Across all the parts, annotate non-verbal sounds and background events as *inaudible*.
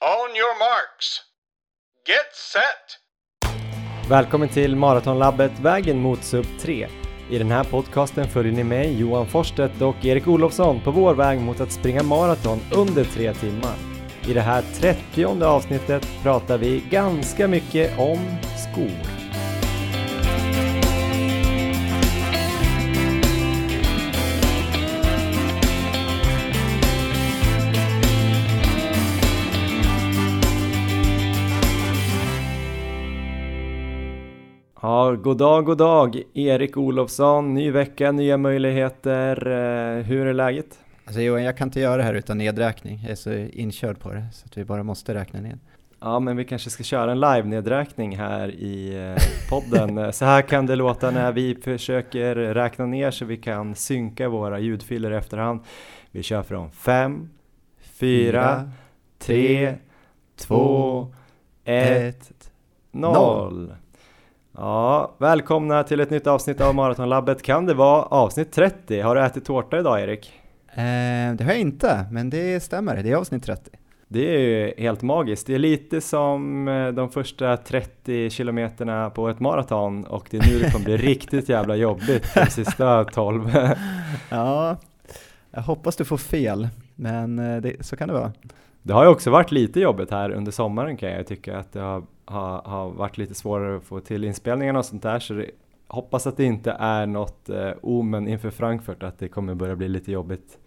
On your marks. Get set! Välkommen till Maratonlabbet Vägen mot Sub 3. I den här podcasten följer ni mig, Johan Forsstedt och Erik Olofsson på vår väg mot att springa maraton under tre timmar. I det här 30 avsnittet pratar vi ganska mycket om skor. Ja, god dag, god dag! Erik Olofsson, ny vecka, nya möjligheter. Eh, hur är läget? Alltså Johan, jag kan inte göra det här utan nedräkning. Jag är så inkörd på det så att vi bara måste räkna ner. Ja, men vi kanske ska köra en live-nedräkning här i eh, podden. *laughs* så här kan det låta när vi försöker räkna ner så vi kan synka våra ljudfiler i efterhand. Vi kör från fem, fyra, tre, två, ett, noll. Ja, välkomna till ett nytt avsnitt av Maratonlabbet. Kan det vara avsnitt 30? Har du ätit tårta idag Erik? Eh, det har jag inte, men det stämmer. Det är avsnitt 30. Det är ju helt magiskt. Det är lite som eh, de första 30 kilometerna på ett maraton och det är nu det kommer bli *laughs* riktigt jävla jobbigt de sista 12. *laughs* ja, jag hoppas du får fel, men eh, det, så kan det vara. Det har ju också varit lite jobbigt här under sommaren kan jag tycka att det har har, har varit lite svårare att få till inspelningarna och sånt där så det, hoppas att det inte är något eh, omen inför Frankfurt att det kommer börja bli lite jobbigt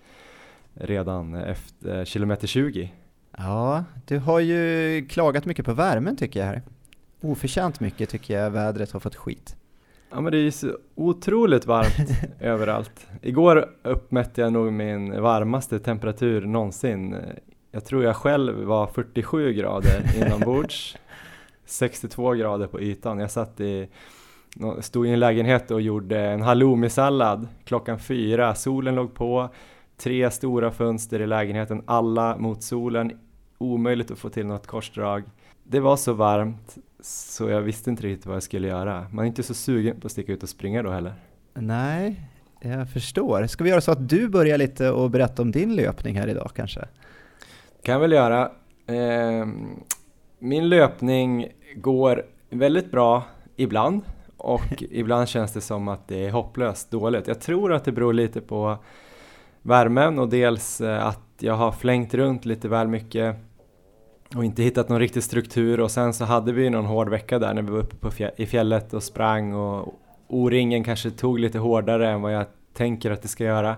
redan efter eh, kilometer 20. Ja, du har ju klagat mycket på värmen tycker jag här. Oförtjänt mycket tycker jag vädret har fått skit. Ja men det är ju så otroligt varmt *laughs* överallt. Igår uppmätte jag nog min varmaste temperatur någonsin. Jag tror jag själv var 47 grader *laughs* inombords 62 grader på ytan. Jag satt i, stod i en lägenhet och gjorde en halloumi-sallad klockan fyra. Solen låg på, tre stora fönster i lägenheten, alla mot solen. Omöjligt att få till något korsdrag. Det var så varmt så jag visste inte riktigt vad jag skulle göra. Man är inte så sugen på att sticka ut och springa då heller. Nej, jag förstår. Ska vi göra så att du börjar lite och berätta om din löpning här idag kanske? Kan jag väl göra. Eh, min löpning går väldigt bra ibland och *laughs* ibland känns det som att det är hopplöst dåligt. Jag tror att det beror lite på värmen och dels eh, att jag har flängt runt lite väl mycket och inte hittat någon riktig struktur och sen så hade vi någon hård vecka där när vi var uppe på fjä i fjället och sprang och O-ringen kanske tog lite hårdare än vad jag tänker att det ska göra.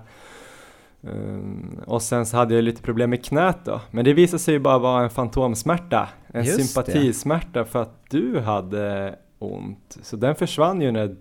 Um, och sen så hade jag lite problem med knät då, men det visade sig ju bara vara en fantomsmärta, en Just sympatismärta det. för att du hade ont. Så den försvann ju när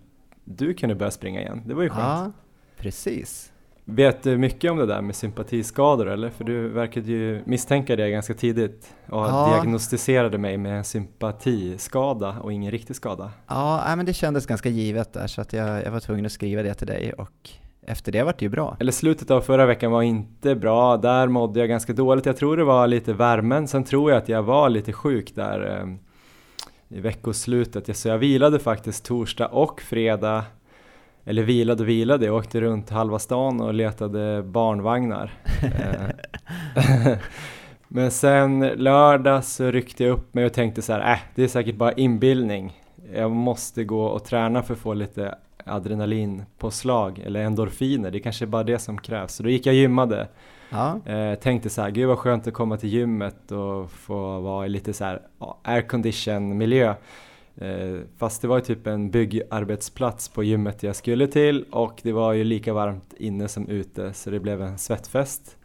du kunde börja springa igen, det var ju skönt. Ja, precis. Vet du mycket om det där med sympatiskador eller? För du verkade ju misstänka det ganska tidigt och ja. diagnostiserade mig med en sympatiskada och ingen riktig skada. Ja, men det kändes ganska givet där så att jag, jag var tvungen att skriva det till dig och efter det vart det ju bra. Eller slutet av förra veckan var inte bra, där mådde jag ganska dåligt. Jag tror det var lite värmen, sen tror jag att jag var lite sjuk där eh, i veckoslutet. Så jag vilade faktiskt torsdag och fredag, eller vilade och vilade, jag åkte runt halva stan och letade barnvagnar. *laughs* Eh, *laughs* men sen lördag så ryckte jag upp mig och tänkte så här, äh, det är säkert bara inbildning. Jag måste gå och träna för att få lite adrenalinpåslag eller endorfiner, det är kanske är bara det som krävs. Så då gick jag och gymmade. Ja. Eh, tänkte så här, gud vad skönt att komma till gymmet och få vara i lite så här aircondition miljö. Eh, fast det var ju typ en byggarbetsplats på gymmet jag skulle till och det var ju lika varmt inne som ute så det blev en svettfest.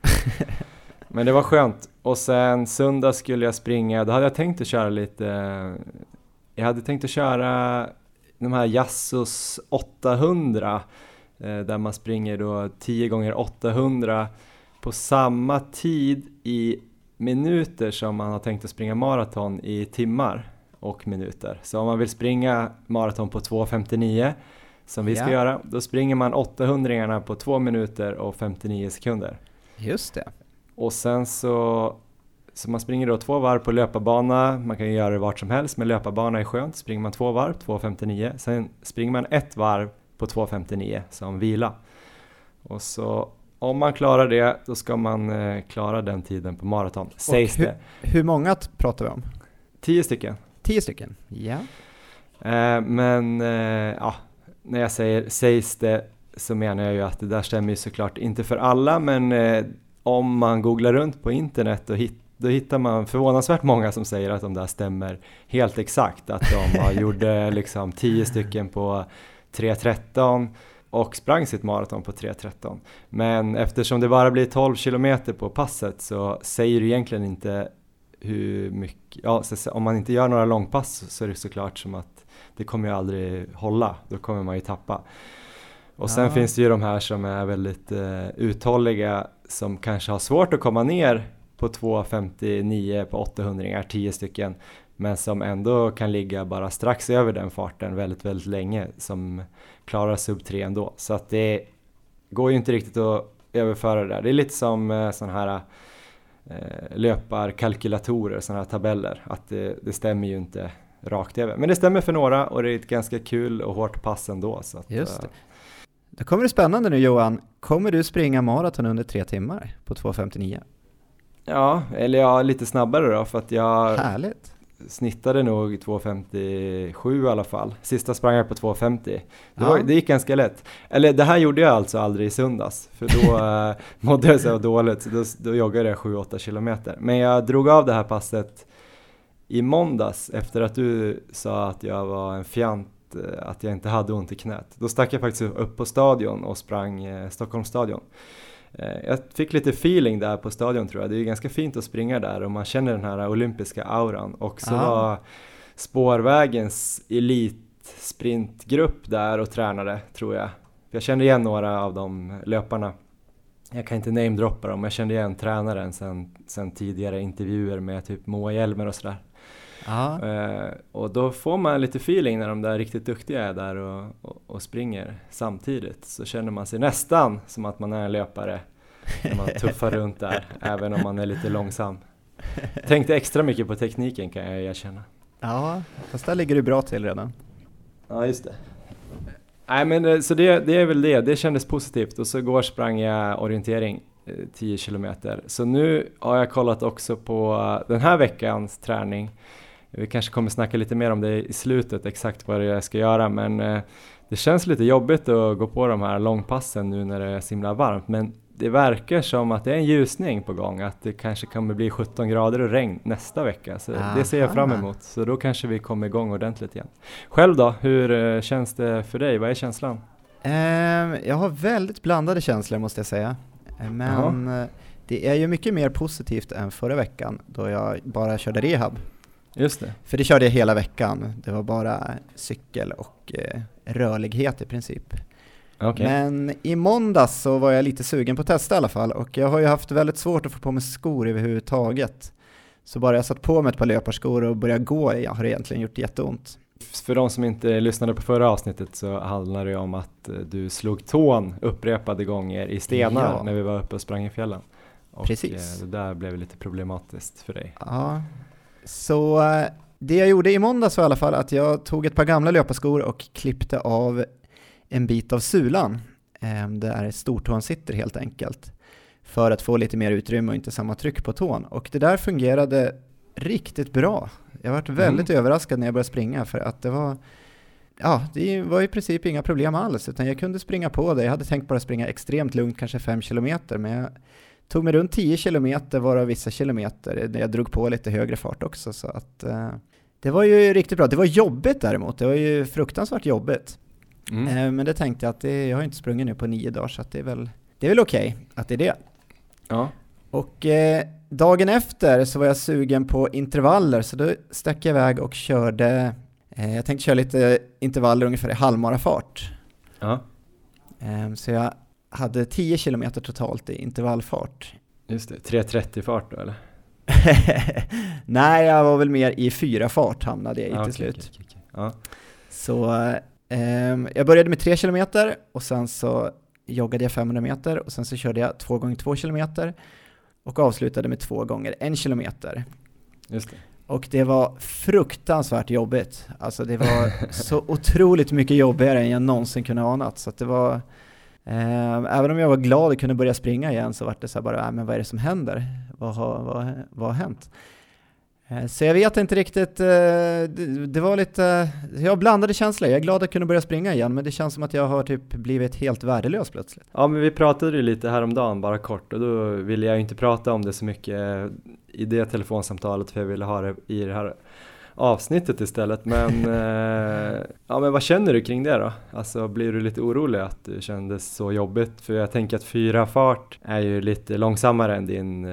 *laughs* Men det var skönt. Och sen söndag skulle jag springa, då hade jag tänkt att köra lite jag hade tänkt att köra de här Jassos 800 eh, där man springer då 10 gånger 800 på samma tid i minuter som man har tänkt att springa maraton i timmar och minuter. Så om man vill springa maraton på 2.59 som vi ska ja. göra, då springer man 800 på 2 minuter och 59 sekunder. Just det. Och sen så så man springer då två varv på löparbana, man kan ju göra det vart som helst, men löparbana är skönt. Springer man två varv, 2.59. Sen springer man ett varv på 2.59 som vila. Och så om man klarar det, då ska man eh, klara den tiden på maraton, sägs hur, det. Hur många pratar vi om? Tio stycken. Tio stycken? Ja. Eh, men eh, ja, när jag säger sägs det så menar jag ju att det där stämmer ju såklart inte för alla, men eh, om man googlar runt på internet och hit, då hittar man förvånansvärt många som säger att de där stämmer helt exakt, att de har *laughs* gjorde liksom tio stycken på 3.13 och sprang sitt maraton på 3.13. Men eftersom det bara blir 12 kilometer på passet så säger det egentligen inte hur mycket, ja om man inte gör några långpass så är det såklart som att det kommer ju aldrig hålla, då kommer man ju tappa. Och sen Ja. finns det ju de här som är väldigt eh, uthålliga som kanske har svårt att komma ner på 2.59 på 800 10 stycken men som ändå kan ligga bara strax över den farten väldigt, väldigt länge som klarar sub 3 ändå. Så att det går ju inte riktigt att överföra det där. Det är lite som eh, sådana här eh, löparkalkylatorer, sådana här tabeller, att det, det stämmer ju inte rakt över. Men det stämmer för några och det är ett ganska kul och hårt pass ändå. Så att, Just det. eh, Då kommer det spännande nu Johan. Kommer du springa maraton under tre timmar på 2.59? Ja, eller ja, lite snabbare då för att jag Härligt. snittade nog 2.57 i alla fall. Sista sprang jag på 2.50. Det, Ja. var, det gick ganska lätt. Eller det här gjorde jag alltså aldrig i söndags, för då *laughs* eh, mådde jag så dåligt, så då, då joggade jag 7-8 kilometer. Men jag drog av det här passet i måndags efter att du sa att jag var en fjant, eh, att jag inte hade ont i knät. Då stack jag faktiskt upp på stadion och sprang eh, Stockholmsstadion. Eh, Jag fick lite feeling där på stadion tror jag. Det är ju ganska fint att springa där och man känner den här olympiska auran. Och så Ah. var spårvägens elitsprintgrupp där och tränade tror jag. Jag kände igen några av de löparna. Jag kan inte namedroppa dem, men jag kände igen tränaren sen, sen tidigare intervjuer med typ Moa Hjelmer och sådär. Eh, och då får man lite feeling när de där riktigt duktiga är där och, och, och springer samtidigt. Så känner man sig nästan som att man är en löpare när man tuffar *laughs* runt där, även om man är lite långsam. Tänkte extra mycket på tekniken kan jag erkänna. ja, fast där ligger du bra till redan. Ja, just det. Nej men eh, så det, det är väl det, det kändes positivt och så igår sprang jag orientering eh, 10 kilometer. Så nu har jag kollat också på eh, den här veckans träning. Vi kanske kommer snacka lite mer om det i slutet, exakt vad det är jag ska göra men eh, det känns lite jobbigt att gå på de här långpassen nu när det är så himla varmt men det verkar som att det är en ljusning på gång, att det kanske kommer bli 17 grader och regn nästa vecka. Så det ser jag fram Aha. emot, så då kanske vi kommer igång ordentligt igen. Själv då, hur eh, känns det för dig? Vad är känslan? Ehm, jag har väldigt blandade känslor måste jag säga. Eh, Men eh, det är ju mycket mer positivt än förra veckan då jag bara körde rehab. Just det. För det körde jag hela veckan. Det var bara cykel och eh, rörlighet i princip. Okej. Men i måndags så var jag lite sugen på att testa i alla fall och jag har ju haft väldigt svårt att få på mig skor överhuvudtaget. Så bara jag satt på mig ett par löparskor och började gå i- har egentligen gjort jätteont. För de som inte lyssnade på förra avsnittet så handlar det om att eh, du slog tån upprepade gånger i stenar Ja. när vi var uppe och sprang i fjällen. Och Precis. eh, det där blev lite problematiskt för dig. Ja, så eh, det jag gjorde i måndags var i alla fall att jag tog ett par gamla löparskor och klippte av en bit av sulan eh, där stortån sitter helt enkelt för att få lite mer utrymme och inte samma tryck på tån. Och det där fungerade riktigt bra. Jag varit väldigt överraskad när jag började springa för att det var Ja, det var i princip inga problem alls, utan jag kunde springa på det. Jag hade tänkt bara springa extremt lugnt, kanske 5 kilometer, men jag tog mig runt 10 kilometer, varav vissa kilometer där jag drog på lite högre fart också. Så att, eh, det var ju riktigt bra. Det var jobbigt däremot, det var ju fruktansvärt jobbigt. Mm. Eh, men det tänkte jag att det, jag har inte sprungit nu på nio dagar, så det är väl, det är väl okej att det är det. Ja. Och eh, dagen efter så var jag sugen på intervaller, så då stack jag iväg och körde, eh, jag tänkte köra lite intervaller ungefär i halvmarafart. ja, Eh, så jag hade 10 kilometer totalt i intervallfart. just det. 3.30 fart då eller? *laughs* Nej, jag var väl mer i fyra fart hamnade jag i Ja, till okej, slut. okej, okej. Ja. Så ehm, jag började med 3 kilometer och sen så joggade jag 500 meter och sen så körde jag 2 gånger 2 kilometer och avslutade med 2 gånger 1 kilometer. Just det. Och det var fruktansvärt jobbigt. Alltså det var så *laughs* otroligt mycket jobbigare än jag någonsin kunde anat. Så att det var, Eh, Ehm, även om jag var glad och kunde börja springa igen så var det så här bara, äh, men vad är det som händer? Vad har, vad, vad har hänt? Ehm, så jag vet inte riktigt, eh, det var lite, jag har blandade känslor. Jag är glad att jag kunde börja springa igen, men det känns som att jag har typ blivit helt värdelös plötsligt. Ja, men vi pratade ju lite häromdagen, bara kort, och då ville jag inte prata om det så mycket i det telefonsamtalet, för jag ville ha det i det här avsnittet istället. Men, *laughs* eh, ja, men vad känner du kring det då? Alltså blir du lite orolig att det kändes så jobbigt? För jag tänker att fyra fart är ju lite långsammare än din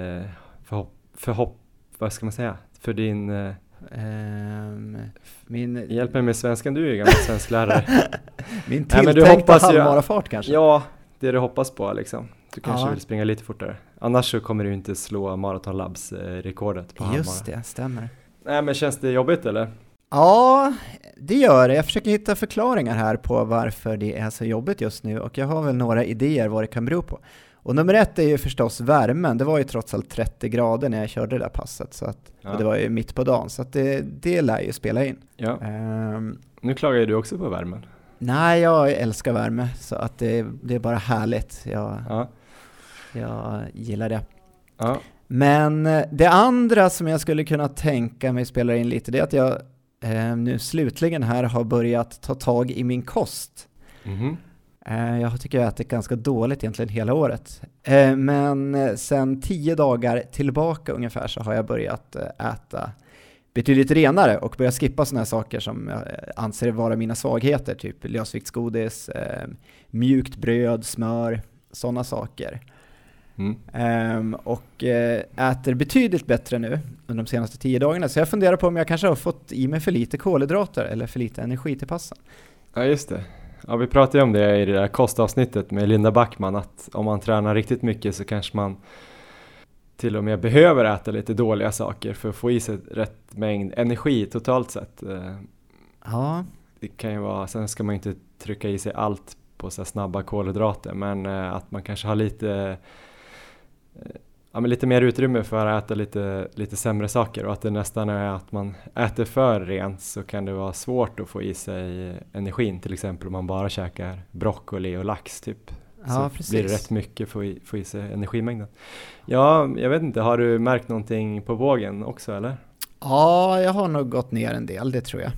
förhopp, förhopp vad ska man säga? för din... Um, min... Hjälp mig med svenskan, du är ju gammal svensklärare. *laughs* min tilltänkta halvmarafart kanske? Ja, det du hoppas på liksom. Du kanske ja. vill springa lite fortare. Annars så kommer du inte slå Marathon Labs rekordet på Just det, stämmer. Nej men känns det jobbigt eller? Ja, det gör det. Jag försöker hitta förklaringar här på varför det är så jobbigt just nu och jag har väl några idéer vad det kan bero på. Och nummer ett är ju förstås värmen. Det var ju trots allt 30 grader när jag körde det där passet. Så att, ja. Det var ju mitt på dagen, så att det, det lär ju spela in. Ja. Um, nu klagar ju du också på värmen. Nej, jag älskar värme, så att det, det är bara härligt. Jag, ja. jag gillar det. Ja. Men eh, det andra som jag skulle kunna tänka mig spelar in lite, det är att jag eh, nu slutligen här har börjat ta tag i min kost. Mm. Eh, jag tycker jag ätit ganska dåligt egentligen hela året. Eh, men sen tio dagar tillbaka ungefär så har jag börjat äta betydligt renare och börjat skippa sådana här saker som jag anser vara mina svagheter, typ lösviktsgodis, mjukt bröd, smör, sådana saker. Mm. Um, och äter betydligt bättre nu under de senaste tio dagarna, så jag funderar på om jag kanske har fått i mig för lite kolhydrater eller för lite energi till passen. Ja, just det. Ja, vi pratade ju om det i det där kostavsnittet med Linda Backman, att om man tränar riktigt mycket så kanske man till och med behöver äta lite dåliga saker för att få i sig rätt mängd energi totalt sett. Eh, ja. Det kan ju vara, sen ska man inte trycka i sig allt på så snabba kolhydrater, men eh, att man kanske har lite eh, ja, men lite mer utrymme för att äta lite, lite sämre saker och att det nästan är att man äter för rent så kan det vara svårt att få i sig energin till exempel om man bara käkar broccoli och lax typ. Ja, så precis. blir det rätt mycket få i, få i sig energimängden. Ja, jag vet inte, har du märkt någonting på vågen också eller? Ja, jag har nog gått ner en del, det tror jag.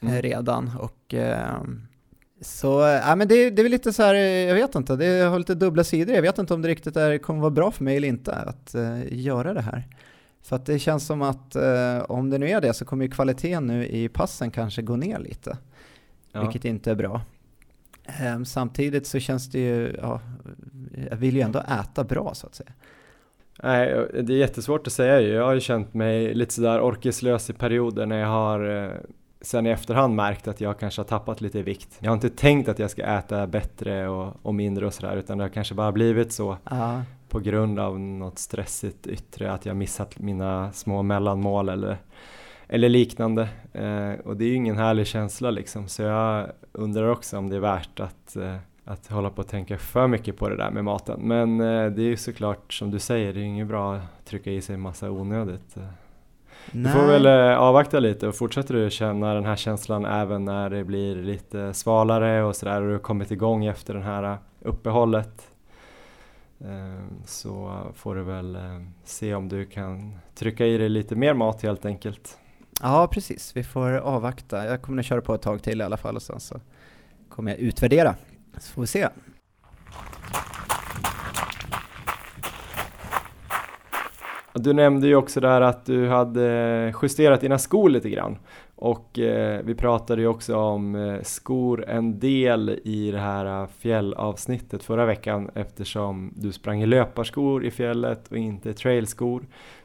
Mm. Redan och eh, så, ja men det, det är väl lite så här, jag vet inte, det har lite dubbla sidor. Jag vet inte om det riktigt är, kommer vara bra för mig eller inte att uh, göra det här. För att det känns som att uh, om det nu är det så kommer ju kvaliteten nu i passen kanske gå ner lite. Ja. Vilket inte är bra. Um, samtidigt så känns det ju, ja, jag vill ju ändå äta bra så att säga. Nej, det är jättesvårt att säga ju. Jag har ju känt mig lite sådär orkeslös i perioder när jag har eh, sen i efterhand märkt att jag kanske har tappat lite i vikt. Jag har inte tänkt att jag ska äta bättre och, och mindre och sådär utan det har kanske bara blivit så Aha. på grund av något stressigt yttre att jag missat mina små mellanmål eller, eller liknande. Eh, och det är ju ingen härlig känsla liksom så jag undrar också om det är värt att eh, att hålla på och tänka för mycket på det där med maten. Men eh, det är ju såklart som du säger, det är inget bra att trycka i sig massa onödigt. Nej. Du får väl eh, avvakta lite och fortsätter du känna den här känslan även när det blir lite svalare och sådär och du har kommit igång efter det här eh, uppehållet eh, så får du väl se om du kan trycka i dig lite mer mat helt enkelt. Ja precis, vi får avvakta. Jag kommer att köra på ett tag till i alla fall och sen så kommer jag utvärdera. Så får vi se. Du nämnde ju också där att du hade justerat dina skor lite grann och eh, vi pratade ju också om eh, skor en del i det här eh, fjällavsnittet förra veckan eftersom du sprang i löparskor i fjället och inte trailskor.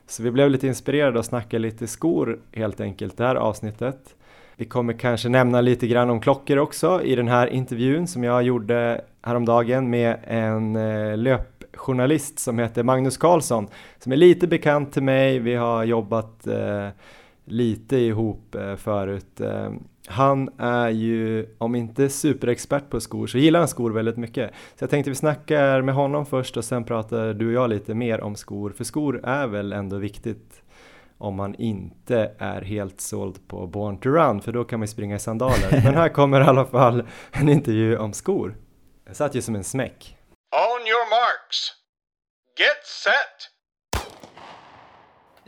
Så vi blev lite inspirerade att snacka lite skor helt enkelt det här avsnittet. Vi kommer kanske nämna lite grann om klockor också i den här intervjun som jag gjorde häromdagen med en eh, löp journalist som heter Magnus Karlsson som är lite bekant till mig. Vi har jobbat eh, lite ihop eh, förut. Eh, han är ju, om inte superexpert på skor, så gillar han skor väldigt mycket. Så jag tänkte vi snackar med honom först och sen pratar du och jag lite mer om skor, för skor är väl ändå viktigt om man inte är helt såld på Born to Run, för då kan man springa i sandaler. *laughs* Men här kommer i alla fall en intervju om skor. Jag satt ju som en smäck. On your. Get set.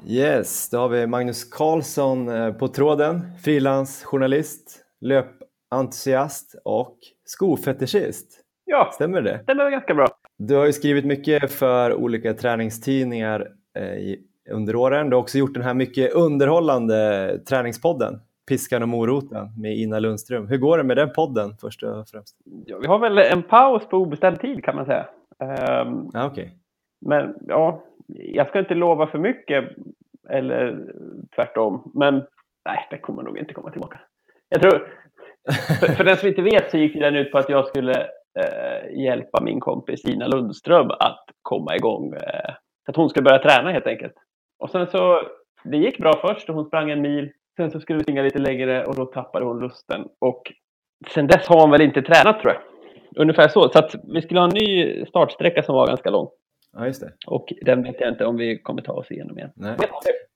Yes, då har vi Magnus Karlsson eh, på tråden. Frilansjournalist, löpentusiast och skofetischist. Ja, Stämmer det? stämmer ganska bra. Du har ju skrivit mycket för olika träningstidningar eh, i, under åren. Du har också gjort den här mycket underhållande träningspodden Piskan och moroten med Ina Lundström. Hur går det med den podden först och främst? Ja, vi har väl en paus på obestämd tid kan man säga. Um, ah, okay. Men ja, jag ska inte lova för mycket eller tvärtom. Men nej, det kommer nog inte komma tillbaka. Jag tror, för, för den som inte vet så gick den ut på att jag skulle eh, hjälpa min kompis Ina Lundström att komma igång. Eh, så att hon skulle börja träna helt enkelt. Och sen så, det gick bra först och hon sprang en mil. Sen så skulle vi springa lite längre och då tappade hon lusten. Och sen dess har hon väl inte tränat tror jag. Ungefär så. Så att vi skulle ha en ny startsträcka som var ganska lång. Ja, just det. Och den vet jag inte om vi kommer ta oss igenom igen. Nej.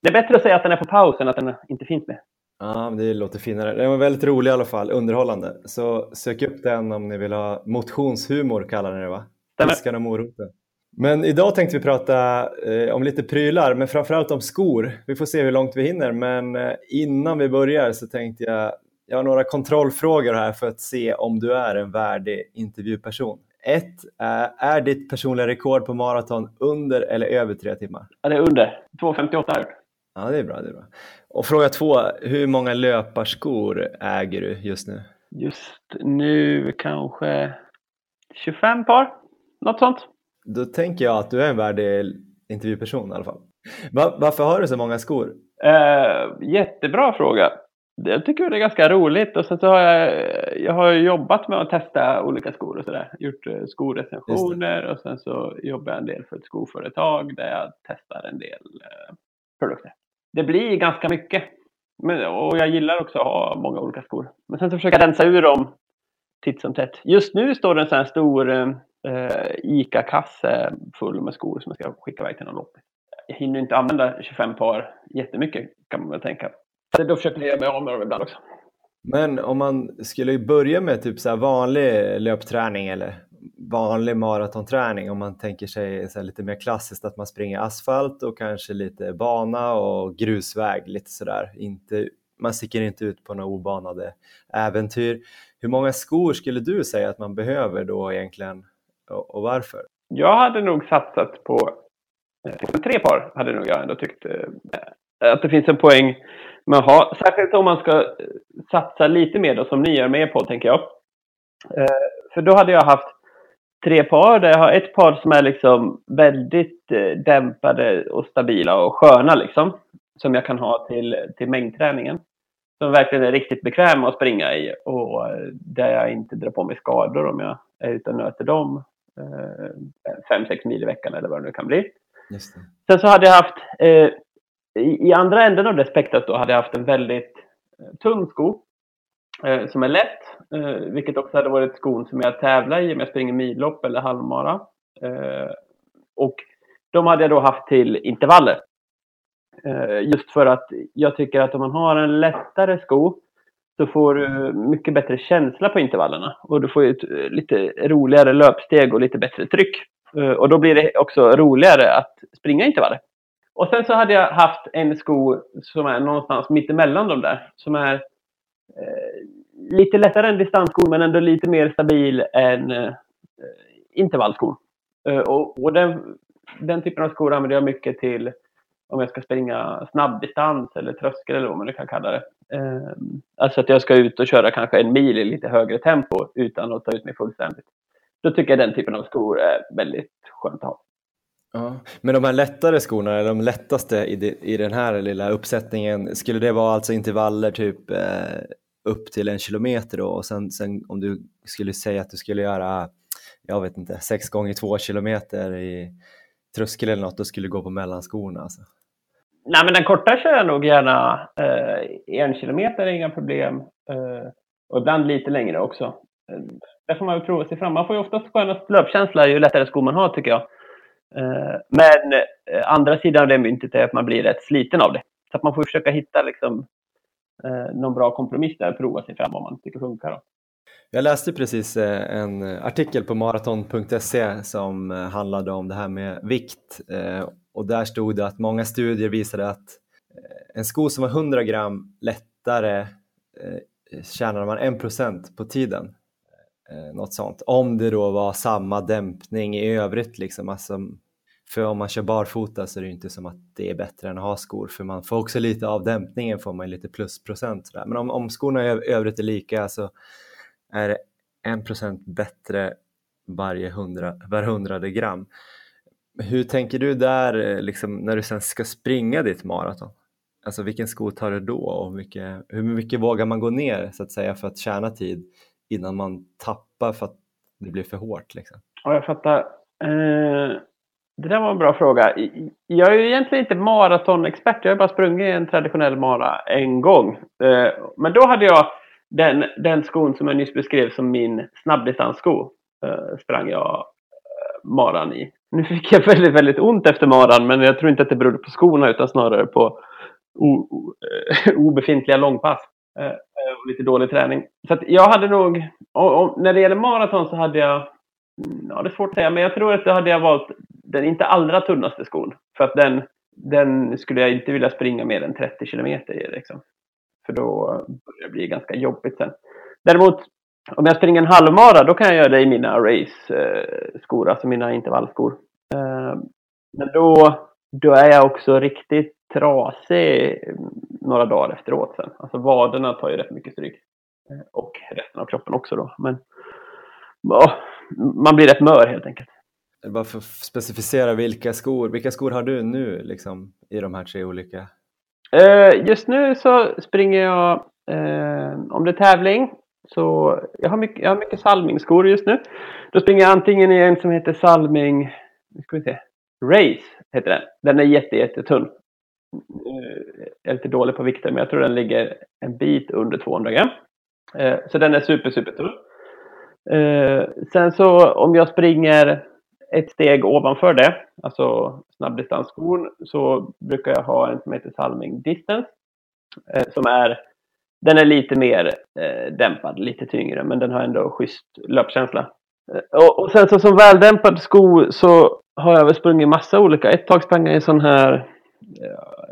Det är bättre att säga att den är på paus än att den inte finns med. Ja, det låter finare. Den var väldigt rolig i alla fall, underhållande. Så sök upp den om ni vill ha motionshumor kallar ni det va? Piskan och moroten. Men idag tänkte vi prata eh, om lite prylar, men framförallt om skor. Vi får se hur långt vi hinner, men eh, innan vi börjar så tänkte jag, jag har några kontrollfrågor här för att se om du är en värdig intervjuperson. Ett, eh, är ditt personliga rekord på maraton under eller över tre timmar? Ja, det är under. 2.58 har jag Ja, det är bra. Det är bra. Och fråga två, hur många löparskor äger du just nu? Just nu kanske 25 par, något sånt. Då tänker jag att du är en värdig intervjuperson i alla fall. Va varför har du så många skor? Uh, jättebra fråga. Jag tycker det är ganska roligt och sen så har jag, jag har jobbat med att testa olika skor och sådär. Gjort uh, skorecensioner och sen så jobbar jag en del för ett skoföretag där jag testar en del uh, produkter. Det blir ganska mycket. Men, och jag gillar också att ha många olika skor. Men sen så försöker jag rensa ur dem titt som tätt. Just nu står det en sån här stor uh, ICA-kasse full med skor som jag ska skicka iväg till någon loppis. Jag hinner inte använda 25 par jättemycket kan man väl tänka. Så då försöker jag göra mig av med dem ibland också. Men om man skulle börja med typ så vanlig löpträning eller vanlig maratonträning om man tänker sig så lite mer klassiskt att man springer asfalt och kanske lite bana och grusväg lite sådär. Inte, man sticker inte ut på några obanade äventyr. Hur många skor skulle du säga att man behöver då egentligen och, och varför? Jag hade nog satsat på eh, tre par hade nog jag ändå tyckt eh, att det finns en poäng att ha. Särskilt om man ska satsa lite mer då som ni gör med på tänker jag. Eh, för då hade jag haft tre par där jag har ett par som är liksom väldigt eh, dämpade och stabila och sköna liksom. Som jag kan ha till, till mängdträningen. Som verkligen är riktigt bekväma att springa i och eh, där jag inte drar på mig skador om jag är ute och nöter dem. Eh, fem, sex mil i veckan eller vad det nu kan bli. Sen så hade jag haft, eh, i, i, andra änden av det spektrat då, hade jag haft en väldigt eh, tung sko eh, som är lätt, eh, vilket också hade varit skon som jag tävlar i om jag springer millopp eller halvmara. Eh, och de hade jag då haft till intervaller. Eh, just för att jag tycker att om man har en lättare sko så får du mycket bättre känsla på intervallerna och du får ett eh, lite roligare löpsteg och lite bättre tryck. Eh, och då blir det också roligare att springa intervaller. Och sen så hade jag haft en sko som är någonstans mittemellan de där, som är Eh, lite lättare än distansskor men ändå lite mer stabil än eh, intervallskor. Eh, och, och den, den typen av skor använder jag mycket till om jag ska springa snabbdistans eller tröskel eller vad man nu kan kalla det. Eh, alltså att jag ska ut och köra kanske en mil i lite högre tempo utan att ta ut mig fullständigt. Då tycker jag den typen av skor är väldigt skönt att ha. Ja. Men de här lättare skorna, eller de lättaste i, de, i den här lilla uppsättningen, skulle det vara alltså intervaller typ eh, upp till en kilometer då och sen, sen om du skulle säga att du skulle göra, jag vet inte, sex gånger två kilometer i tröskel eller något, då skulle du gå på mellanskorna alltså? Nej, men den korta kör jag nog gärna. Eh, en kilometer är inga problem. Eh, och ibland lite längre också. Eh, där får man väl prova sig fram. Man får ju oftast skönast löpkänsla ju lättare skor man har tycker jag. Eh, men eh, andra sidan av det myntet är att man blir rätt sliten av det. Så att man får försöka hitta liksom, eh, någon bra kompromiss där och prova sig fram om man tycker funkar. Då. Jag läste precis en artikel på maraton.se som handlade om det här med vikt och där stod det att många studier visade att en sko som var 100 gram lättare tjänade man 1% på tiden. Eh, något sånt. Om det då var samma dämpning i övrigt liksom. Alltså, för om man kör barfota så är det inte som att det är bättre än att ha skor för man får också lite av dämpningen får man lite plusprocent. Men om, om skorna i övrigt är lika så är det 1% bättre varje hundra, var hundrade gram. Hur tänker du där eh, liksom, när du sen ska springa ditt maraton? Alltså vilken sko tar du då och mycket, hur mycket vågar man gå ner så att säga för att tjäna tid innan man tappar för att det blir för hårt? Liksom? Ja, jag fattar. Eh, det där var en bra fråga. Jag är ju egentligen inte maratonexpert. Jag har bara sprungit en traditionell mara en gång. Eh, men då hade jag den, den skon som jag nyss beskrev som min snabbdistanssko. Eh, sprang jag eh, maran i. Nu fick jag väldigt, väldigt ont efter maran men jag tror inte att det berodde på skorna utan snarare på o, o, eh, *laughs* obefintliga långpass och lite dålig träning. Så jag hade nog, och, och, när det gäller maraton så hade jag, mm, ja det är svårt att säga, men jag tror att då hade jag valt den inte allra tunnaste skon. För att den, den skulle jag inte vilja springa mer än 30 kilometer i. Liksom. För då börjar det bli ganska jobbigt sen. Däremot om jag springer en halvmara då kan jag göra det i mina race-skor, alltså mina intervallskor. Eh, men då, då är jag också riktigt trasig några dagar efteråt sen. Alltså vaderna tar ju rätt mycket stryk. Eh, och resten av kroppen också då. Men ja, man blir rätt mör helt enkelt. Bara för att specificera vilka skor, vilka skor har du nu liksom, i de här tre olika? Uh, just nu så springer jag, uh, om det är tävling, så jag har mycket, jag har mycket Salming-skor just nu. Då springer jag antingen i en som heter Salming, nu ska vi se, Race heter den. Den är jätte, jättetunn. Jag är lite dålig på vikten men jag tror den ligger en bit under 200 gram. Eh, så den är super, super tunn. Eh, sen så om jag springer ett steg ovanför det, alltså snabbdistansskon, så brukar jag ha en som heter Salming Distance. Som är, den är lite mer dämpad, lite tyngre, men den har ändå schysst löpkänsla. Och, sen så som väldämpad sko så har jag väl sprungit massa olika. Ett tag sprang jag i en sån här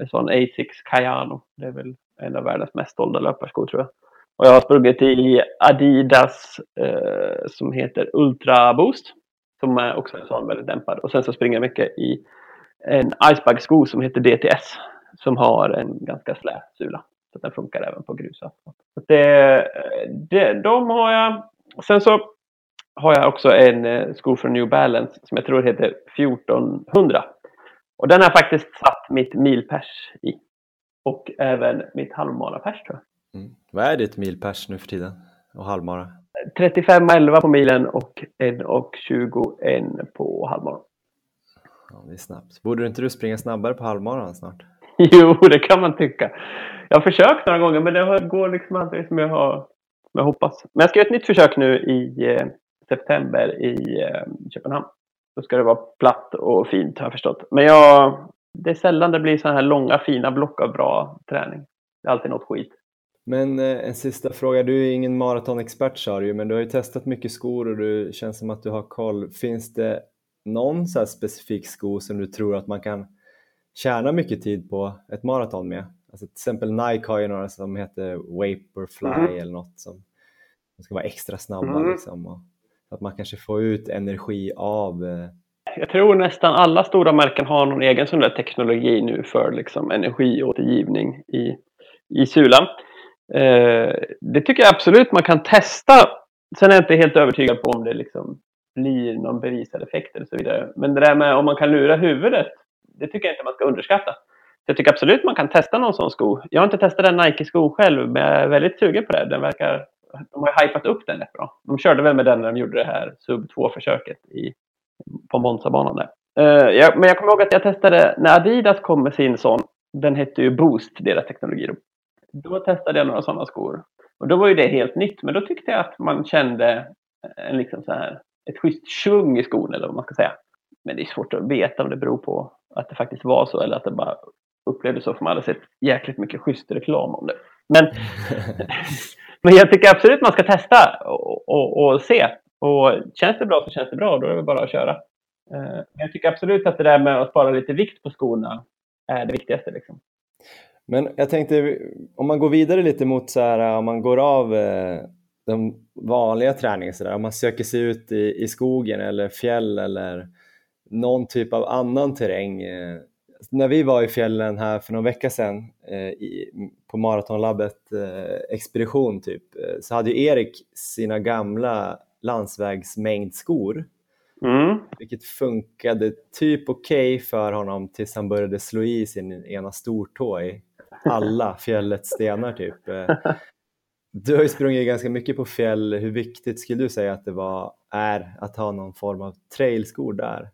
sån Asics Cayano. Det är väl en av världens mest sålda löparskor tror jag. Och jag har sprungit i Adidas eh, som heter Ultra Boost. Som är också en sån väldigt dämpad. Och sen så springer jag mycket i en Icebag-sko som heter DTS. Som har en ganska slät sula. Så den funkar även på grusasfalt. Det, det, de har jag. Sen så har jag också en eh, sko från New Balance som jag tror heter 1400. Och den har faktiskt satt mitt milpers i. Och även mitt halvmarapers tror jag. Mm. Vad är ditt milpers nu för tiden? Och halvmara? 35,11 på milen och 1,21 på halvmaran. Ja, det är snabbt. Borde inte du springa snabbare på halvmaran snart? *laughs* jo, det kan man tycka. Jag har försökt några gånger men det går liksom aldrig som jag har jag hoppas. Men jag ska göra ett nytt försök nu i eh, september i eh, Köpenhamn. Då ska det vara platt och fint har jag förstått. Men jag, det är sällan det blir så här långa fina block av bra träning. Det är alltid något skit. Men eh, en sista fråga, du är ingen maratonexpert sa du men du har ju testat mycket skor och du känns som att du har koll. Finns det någon så specifik sko som du tror att man kan tjäna mycket tid på ett maraton med? Alltså till exempel Nike har ju några som heter Vaporfly mm. eller något som, som ska vara extra snabba mm. liksom. Och att man kanske får ut energi av eh, jag tror nästan alla stora märken har någon egen sån där teknologi nu för liksom energiåtergivning i, i sulan. Eh, det tycker jag absolut man kan testa. Sen är jag inte helt övertygad på om det liksom blir någon bevisad effekt eller så vidare. Men det där med om man kan lura huvudet, det tycker jag inte man ska underskatta. Så jag tycker absolut man kan testa någon sån sko. Jag har inte testat den Nike-sko själv, men jag är väldigt sugen på det. Den verkar, de har ju hypat upp den rätt bra. De körde väl med den när de gjorde det här sub 2-försöket på Monza-banan där. Eh, uh, jag, men jag kommer ihåg att jag testade när Adidas kom med sin sån. Den hette ju Boost, deras teknologi. Då testade jag några sådana skor. Och då var ju det helt nytt, men då tyckte jag att man kände eh, en liksom så här, ett schysst tjung i skon eller vad man ska säga. Men det är svårt att veta om det beror på att det faktiskt var så eller att det bara upplevdes så för man hade sett jäkligt mycket schysst reklam om det. Men, *laughs* men jag tycker absolut man ska testa och, och, och, se. Och känns det bra så känns det bra, då är det bara att köra. Eh, jag tycker absolut att det där med att spara lite vikt på skorna är det viktigaste. Liksom. Men jag tänkte, om man går vidare lite mot så här, om man går av eh, den vanliga träningen, så där, om man söker sig ut i, i skogen eller fjäll eller någon typ av annan terräng. Eh, när vi var i fjällen här för någon vecka sedan eh, i, på Maratonlabbet eh, expedition typ, eh, så hade Erik sina gamla landsvägsmängdskor Mm. Vilket funkade typ okej okay för honom tills han började slå i sin ena stortå i alla *laughs* fjällets stenar typ. Eh, du har ju sprungit ganska mycket på fjäll. Hur viktigt skulle du säga att det var, är att ha någon form av trailskor där?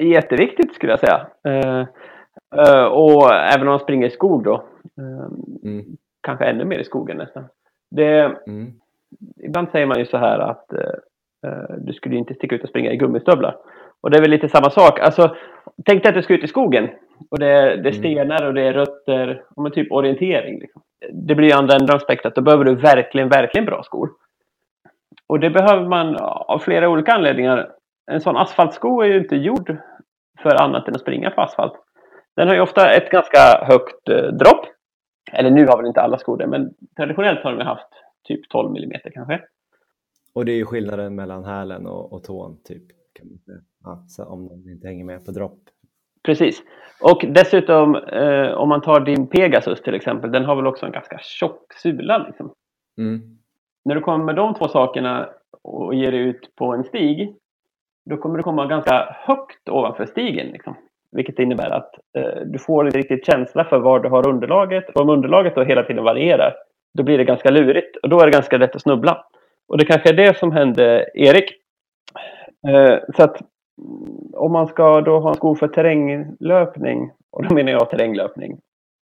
Jätteviktigt skulle jag säga. Uh, och även om man springer i skog då. Uh, mm. Kanske ännu mer i skogen nästan. Det, mm. Ibland säger man ju så här att Eh, du skulle inte sticka ut och springa i gummistövlar. Och det är väl lite samma sak. Alltså, tänk dig att du ska ut i skogen. Och det är, det är mm. stenar och det är rötter. Och typ orientering. Liksom. Det blir ju andra änden av spektrat. Då behöver du verkligen, verkligen bra skor. Och det behöver man av flera olika anledningar. En sån asfaltsko är ju inte gjord för annat än att springa på asfalt. Den har ju ofta ett ganska högt eh, dropp. Eller nu har väl inte alla skor det, men traditionellt har de haft typ 12 mm kanske. Och det är ju skillnaden mellan hälen och, och tån, typ. Kan man säga. Ja, om de inte hänger med på dropp. Precis. Och dessutom, eh, om man tar din Pegasus till exempel, den har väl också en ganska tjock sula. Liksom. Mm. När du kommer med de två sakerna och ger dig ut på en stig, då kommer du komma ganska högt ovanför stigen. Liksom. Vilket innebär att eh, du får inte riktigt känsla för var du har underlaget. Och om underlaget då hela tiden varierar, då blir det ganska lurigt. Och då är det ganska lätt att snubbla. Och det kanske är det som hände Erik. Eh, så att mm, om man ska då ha en sko för terränglöpning, och då menar jag terränglöpning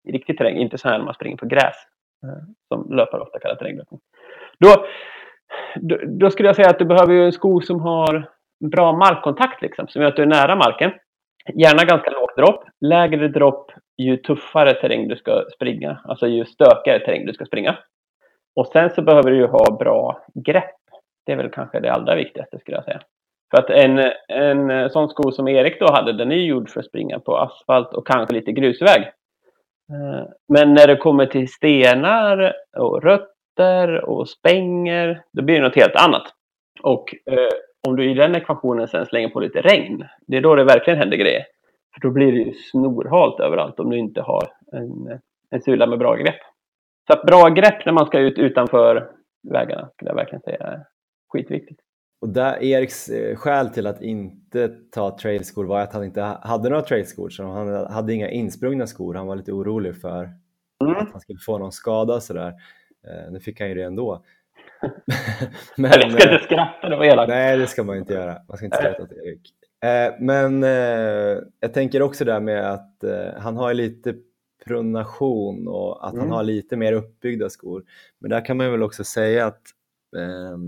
i riktig terräng, inte så här när man springer på gräs, eh, som löpare ofta kallar terränglöpning. Då, då, då, skulle jag säga att du behöver en sko som har bra markkontakt, liksom, som gör att du är nära marken. Gärna ganska lågt dropp. Lägre dropp ju tuffare terräng du ska springa, alltså ju stökigare terräng du ska springa. Och sen så behöver du ju ha bra grepp. Det är väl kanske det allra viktigaste skulle jag säga. För att en, en sån sko som Erik då hade, den är ju gjord för att springa på asfalt och kanske lite grusväg. Eh, men när det kommer till stenar och rötter och spänger, då blir det något helt annat. Och eh, om du i den ekvationen sen slänger på lite regn, det är då det verkligen händer grejer. För då blir det ju snorhalt överallt om du inte har en, en sula med bra grepp. Så att bra grepp när man ska ut utanför vägarna skulle jag verkligen säga är skitviktigt. Och där Eriks eh, skäl till att inte ta trailskor var att han inte hade några trailskor, så han hade inga insprungna skor. Han var lite orolig för mm. att han skulle få någon skada och sådär. Eh, nu fick han ju det ändå. Men, jag ska inte skratta, det var elakt. Nej, det ska man inte göra. Man ska inte skratta till Erik. Eh, men jag tänker också där med att han har lite pronation och att mm. han har lite mer uppbyggda skor. Men där kan man väl också säga att eh,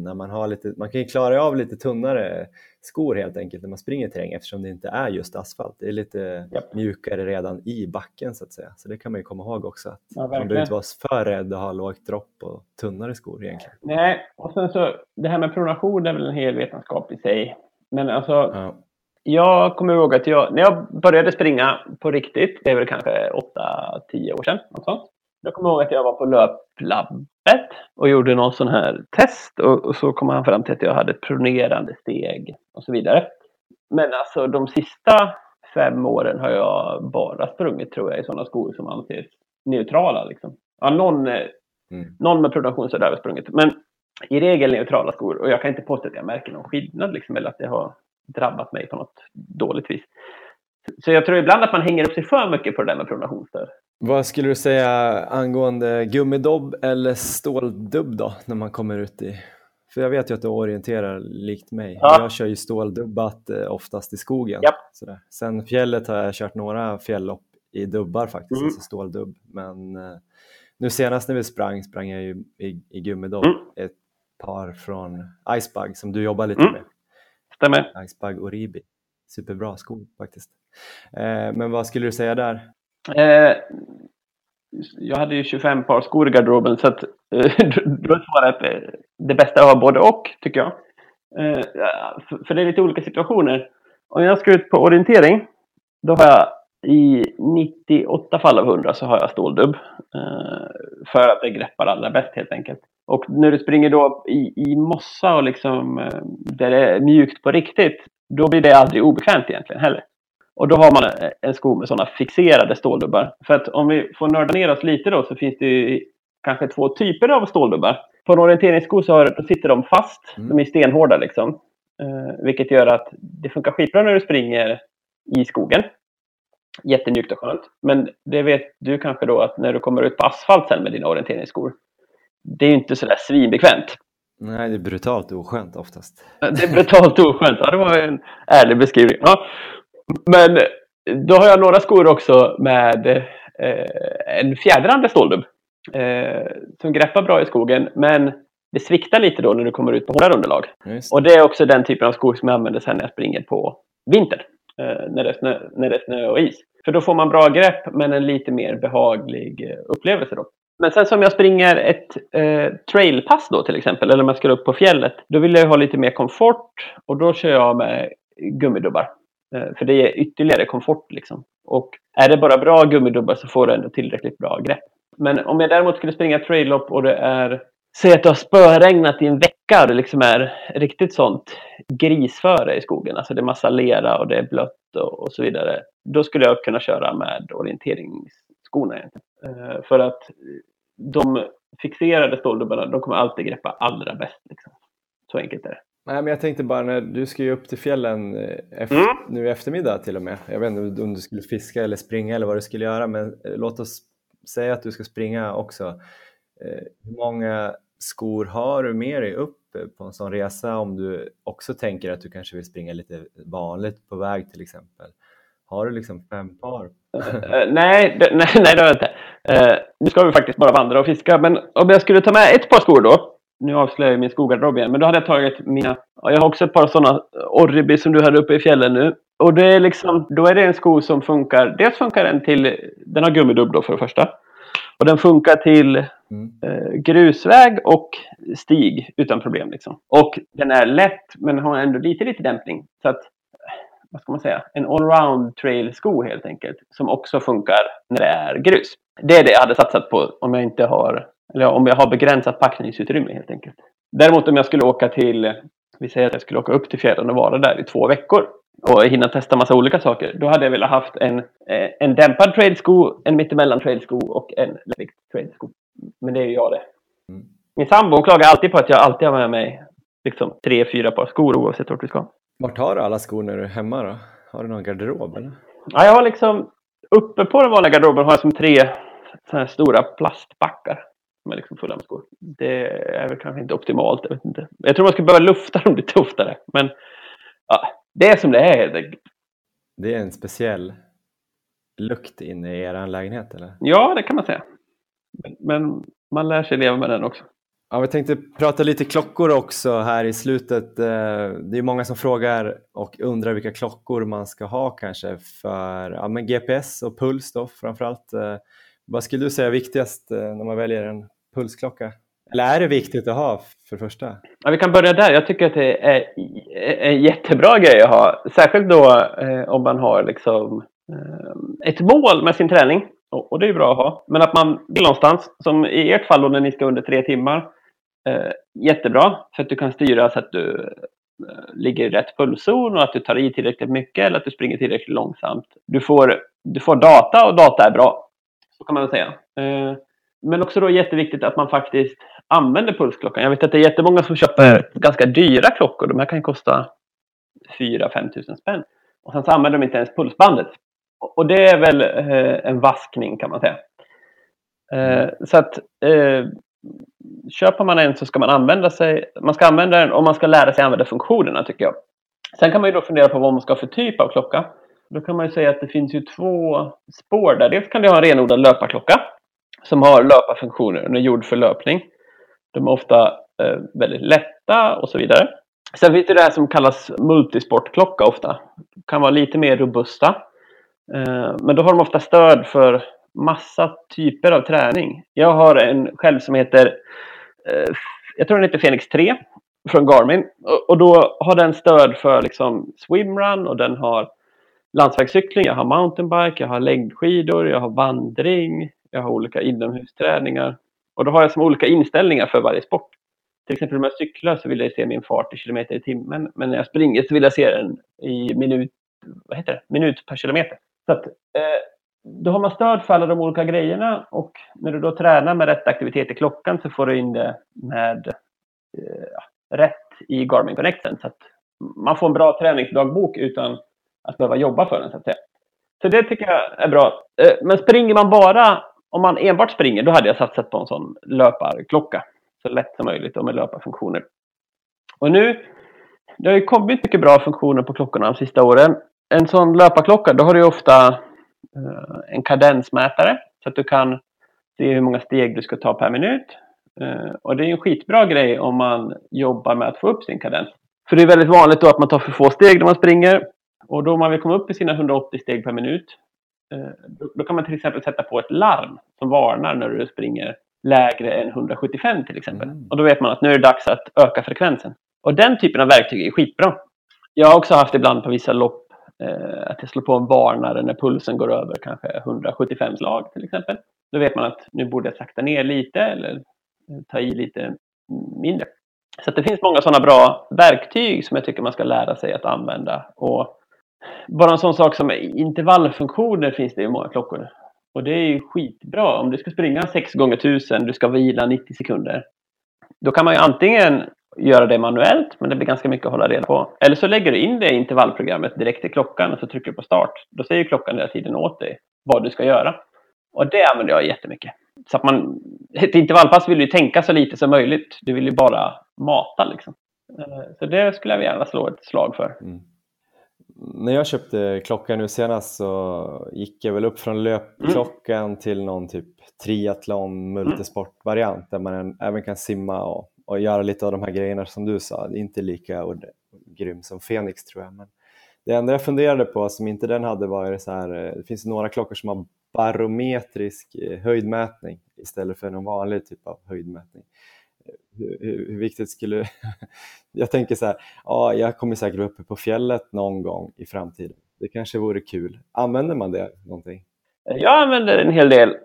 när man har lite, man kan ju klara av lite tunnare skor helt enkelt när man springer terräng eftersom det inte är just asfalt. Det är lite yep. mjukare redan i backen så att säga. Så det kan man ju komma ihåg också att ja, man behöver inte vara för rädd att ha lågt dropp och tunnare skor egentligen. Nej, och sen så det här med pronation är väl en hel vetenskap i sig. Men alltså ja jag kommer ihåg att jag, när jag började springa på riktigt, det är väl kanske 8-10 år sedan, något sånt. Jag kommer ihåg att jag var på löplabbet och gjorde någon sån här test och, och så kom han fram till att jag hade ett pronerande steg och så vidare. Men alltså de sista fem åren har jag bara sprungit tror jag i sådana skor som anses neutrala. Liksom. Ja, någon, mm. någon med pronation så där har sprungit. Men i regel neutrala skor och jag kan inte påstå att jag märker någon skillnad liksom, eller att det har drabbat mig på något dåligt vis. Så jag tror ibland att man hänger upp sig för mycket på det där med pronationsstöd. Vad skulle du säga angående gummidobb eller ståldubb då, när man kommer ut i... För jag vet ju att du orienterar likt mig. Ja. Jag kör ju ståldubbat eh, oftast i skogen. Ja. Sådär. Sen fjället har jag kört några fjälllopp i dubbar faktiskt, mm. alltså ståldubb. Men eh, nu senast när vi sprang, sprang jag ju i, i gummidobb. Mm. Ett par från Icebug som du jobbar lite mm. med. Stämmer. Icebug Oribi. Superbra skor faktiskt. Eh, men vad skulle du säga där? Eh, jag hade ju 25 par skor i garderoben så att eh, *laughs* då är svaret eh, det bästa att ha både och tycker jag. Eh, för det är lite olika situationer. Om jag ska ut på orientering då har jag i 98 fall av 100 så har jag ståldubb. För att det greppar allra bäst helt enkelt. Och när du springer då i, i mossa och liksom där det är mjukt på riktigt, då blir det aldrig obekvämt egentligen heller. Och då har man en sko med sådana fixerade ståldubbar. För att om vi får nörda ner oss lite då så finns det ju kanske två typer av ståldubbar. På en orienteringssko så har, sitter de fast, mm. de är stenhårda liksom. Eh, vilket gör att det funkar skitbra när du springer i skogen. Jättemjukt och skönt. Men det vet du kanske då att när du kommer ut på asfalt sen med dina orienteringsskor. Det är ju inte sådär svinbekvämt. Nej, det är brutalt oskönt oftast. Det är brutalt oskönt, ja det var en ärlig beskrivning. Ja. Men då har jag några skor också med eh, en fjädrande ståldubb. Eh, som greppar bra i skogen, men det sviktar lite då när du kommer ut på hårdare underlag. Just. Och det är också den typen av skor som jag använder sen när jag springer på vintern. Eh, när, det är snö, när det är snö och is. För då får man bra grepp, men en lite mer behaglig eh, upplevelse då. Men sen som jag springer ett eh, trailpass då till exempel, eller om jag ska upp på fjället, då vill jag ha lite mer komfort och då kör jag med gummidubbar. Eh, för det ger ytterligare komfort liksom. Och är det bara bra gummidubbar så får du ändå tillräckligt bra grepp. Men om jag däremot skulle springa traillopp och det är Säg att det har spöregnat i en vecka och det liksom är riktigt sånt grisföre i skogen. Alltså det är massa lera och det är blött och, och så vidare. Då skulle jag kunna köra med orienteringsskorna egentligen. Uh, för att de fixerade ståldubbarna, de kommer alltid greppa allra bäst. Liksom. Så enkelt är det. Nej, men jag tänkte bara när du ska ju upp till fjällen eh, efter, mm. nu i eftermiddag till och med. Jag vet inte om du skulle fiska eller springa eller vad du skulle göra, men eh, låt oss säga att du ska springa också. Eh, hur många skor har du med dig upp på en sån resa om du också tänker att du kanske vill springa lite vanligt på väg till exempel? Har du liksom fem par? nej, det, nej, *laughs* nej, det har jag inte. Nu ska vi faktiskt bara vandra och fiska, men om jag skulle ta med ett par skor då nu avslöjar jag min skogarderob igen, men då hade jag tagit mina, jag har också ett par sådana Orribi som du hade uppe i fjällen nu. Och det är liksom, då är det en sko som funkar, dels funkar den till, den har gummidubb då för det första. Och den funkar till mm. eh, grusväg och stig utan problem. Liksom. Och den är lätt men har ändå lite, lite dämpning. Så att, vad ska man säga, en allround trail sko helt enkelt. Som också funkar när det är grus. Det är det jag hade satsat på om jag inte har eller om jag har begränsat packningsutrymme helt enkelt. Däremot om jag skulle åka till, vi säger att jag skulle åka upp till fjällen och vara där i två veckor och hinna testa massa olika saker. Då hade jag velat haft en, eh, en dämpad trailsko, en mittemellan trailsko och en lätt trailsko. Men det är ju jag det. Mm. Min sambo klagar alltid på att jag alltid har med mig liksom, tre, fyra par skor oavsett vart vi ska. Vart har du alla skor när du är hemma då? Har du någon garderob eller? Ja, jag har liksom uppe på den vanliga garderoben har jag som tre såna här stora plastbackar med liksom fulla skor. Det är väl kanske inte optimalt. Jag, vet inte. jag tror man skulle behöva lufta *laughs* dem lite oftare. Men ja, det är som det är helt enkelt. Det är en speciell lukt inne i er lägenhet eller? Ja, det kan man säga. Men man lär sig leva med den också. Ja, vi tänkte prata lite klockor också här i slutet. Eh, det är många som frågar och undrar vilka klockor man ska ha kanske för ja, men GPS och puls då framförallt. Eh, vad skulle du säga är viktigast eh, när man väljer en pulsklocka? Eller är det viktigt att ha för det första? Ja, vi kan börja där. Jag tycker att det är en jättebra grej att ha. Särskilt då eh, om man har liksom, eh, ett mål med sin träning. Och, och, det är bra att ha. Men att man vill någonstans. Som i ert fall då när ni ska under tre timmar. Eh, jättebra. För att du kan styra så att du eh, ligger i rätt pulszon och att du tar i tillräckligt mycket eller att du springer tillräckligt långsamt. Du får, du får data och data är bra. Så kan man väl säga. Eh, men också då jätteviktigt att man faktiskt använder pulsklockan. Jag vet att det är jättemånga som köper ganska dyra klockor. De här kan ju kosta 4-5 tusen spänn. Och sen så använder de inte ens pulsbandet. Och det är väl eh, en vaskning kan man säga. Eh, så att eh, köper man en så ska man använda sig, man ska använda den och man ska lära sig använda funktionerna tycker jag. Sen kan man ju då fundera på vad man ska ha för typ av klocka. Då kan man ju säga att det finns ju två spår där. Dels kan du ha en renodlad löparklocka som har löparfunktioner. Den är gjord för löpning. De är ofta eh, väldigt lätta och så vidare. Sen finns det det här som kallas multisportklocka ofta. Kan vara lite mer robusta. Eh, men då har de ofta stöd för massa typer av träning. Jag har en själv som heter, eh, jag tror den heter Fenix 3 från Garmin. Och, och då har den stöd för liksom swimrun och den har landsvägscykling, jag har mountainbike, jag har längdskidor, jag har vandring, jag har olika inomhusträningar. Och då har jag som olika inställningar för varje sport. Till exempel om jag cyklar så vill jag se min fart i kilometer i timmen. Men när jag springer så vill jag se den i minut, vad heter det? minut per kilometer. Så att, eh, då har man stöd för alla de olika grejerna och när du då tränar med rätt aktivitet i klockan så får du in det med eh, rätt i Garmin Connecten. Så att man får en bra träningsdagbok utan att behöva jobba för den så att säga. Så det tycker jag är bra. Eh, men springer man bara, om man enbart springer, då hade jag satsat på en sån löparklocka. Så lätt som möjligt och med löparfunktioner. Och nu, det har ju kommit mycket bra funktioner på klockorna de sista åren. En sån löparklocka, då har du ofta eh, en kadensmätare så att du kan se hur många steg du ska ta per minut. Eh, och det är en skitbra grej om man jobbar med att få upp sin kadens. För det är väldigt vanligt då att man tar för få steg när man springer. Och då man vill komma upp i sina 180 steg per minut, då kan man till exempel sätta på ett larm som varnar när du springer lägre än 175 till exempel. Mm. Och då vet man att nu är det dags att öka frekvensen. Och den typen av verktyg är skitbra. Jag har också haft ibland på vissa lopp eh, att jag slår på en varnare när pulsen går över kanske 175 slag till exempel. Då vet man att nu borde jag sakta ner lite eller ta i lite mindre. Så det finns många sådana bra verktyg som jag tycker man ska lära sig att använda. Och bara en sån sak som intervallfunktioner finns det i många klockor. Och det är ju skitbra. Om du ska springa 6 gånger 1000 du ska vila 90 sekunder. Då kan man ju antingen göra det manuellt, men det blir ganska mycket att hålla reda på. Eller så lägger du in det i intervallprogrammet direkt i klockan och så trycker du på start. Då säger klockan hela tiden åt dig vad du ska göra. Och det använder jag jättemycket. Så att man, ett intervallpass vill du tänka så lite som möjligt. Du vill ju bara mata liksom. Eh, så det skulle jag gärna slå ett slag för. Mm. När jag köpte klockan nu senast så gick jag väl upp från löpklockan mm. till någon typ triathlon multisportvariant där man även kan simma och, och göra lite av de här grejerna som du sa. Det är inte lika grym som Fenix tror jag. Men det enda jag funderade på som inte den hade var så här, eh, det finns några klockor som har barometrisk eh, höjdmätning istället för någon vanlig typ av höjdmätning. Hur, hur, viktigt skulle... *laughs* jag tänker så här, ja, jag kommer säkert vara uppe på fjället någon gång i framtiden. Det kanske vore kul. Använder man det någonting? Jag använder en hel del. Eh,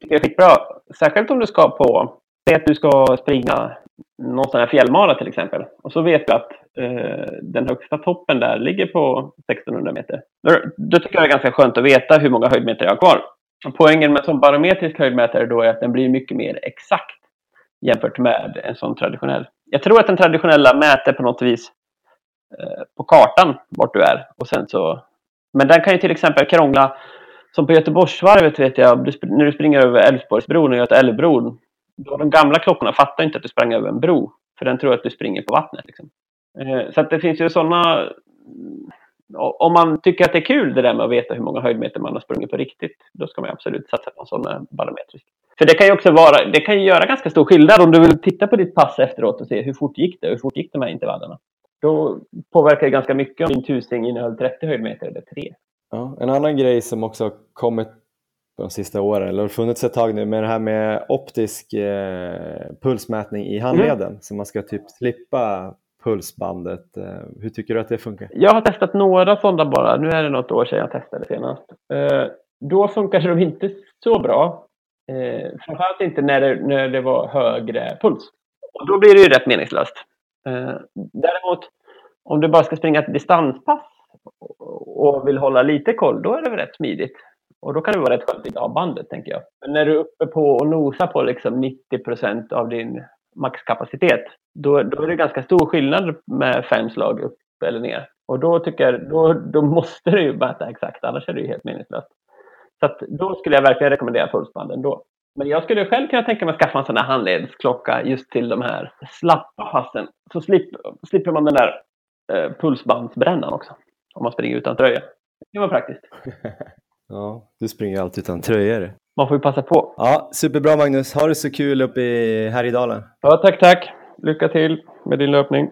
det är skitbra. Särskilt om du ska på... Säg att du ska springa någon sån här fjällmara till exempel. Och så vet du att eh, den högsta toppen där ligger på 1600 meter. Då, då, tycker jag det är ganska skönt att veta hur många höjdmeter jag har kvar. Och poängen med som barometrisk höjdmätare då är att den blir mycket mer exakt jämfört med en sån traditionell. Jag tror att den traditionella mäter på något vis eh, på kartan vart du är. Och sen så, men den kan ju till exempel krångla. Som på Göteborgsvarvet vet jag, när du springer över Älvsborgsbron och Göta älvbron de gamla klockorna fattar inte att du sprang över en bro, för den tror att du springer på vattnet. Liksom. Eh, så att det finns ju sådana... Om man tycker att det är kul det där med att veta hur många höjdmeter man har sprungit på riktigt, då ska man absolut satsa på en sån eh, barometrisk. För det kan ju också vara, det kan ju göra ganska stor skillnad om du vill titta på ditt pass efteråt och se hur fort gick det, hur fort gick de här intervallerna. Då påverkar det ganska mycket om din tusing innehöll 30 höjdmeter eller 3. Ja, en annan grej som också har kommit de sista åren, eller har funnits ett tag nu, med det här med optisk eh, pulsmätning i handleden. Mm. Så man ska typ slippa pulsbandet. Eh, hur tycker du att det funkar? Jag har testat några sådana bara. Nu är det något år sedan jag testade senast. Eh, då funkade de inte så bra. Eh, framförallt inte när det, när det var högre puls. Och då blir det ju rätt meningslöst. Eh, däremot om du bara ska springa ett distanspass och vill hålla lite koll, då är det väl rätt smidigt. Och då kan det vara rätt skönt att inte ha bandet, tänker jag. Men när du är uppe på och nosar på liksom 90 procent av din maxkapacitet, då, då är det ganska stor skillnad med fem slag upp eller ner. Och då tycker jag, då, då måste du ju mäta exakt, annars är det ju helt meningslöst. Så att då skulle jag verkligen rekommendera pulsbanden då. Men jag skulle själv kunna tänka mig att skaffa en sån här handledsklocka just till de här slappa passen. Så slipper, slipper man den där eh, pulsbandsbrännan också. Om man springer utan tröja. Det var praktiskt. *laughs* Ja, du springer alltid utan tröjor. Man får ju passa på. Ja, superbra Magnus. Ha det så kul uppe i Härjedalen. Ja, tack, tack. Lycka till med din löpning.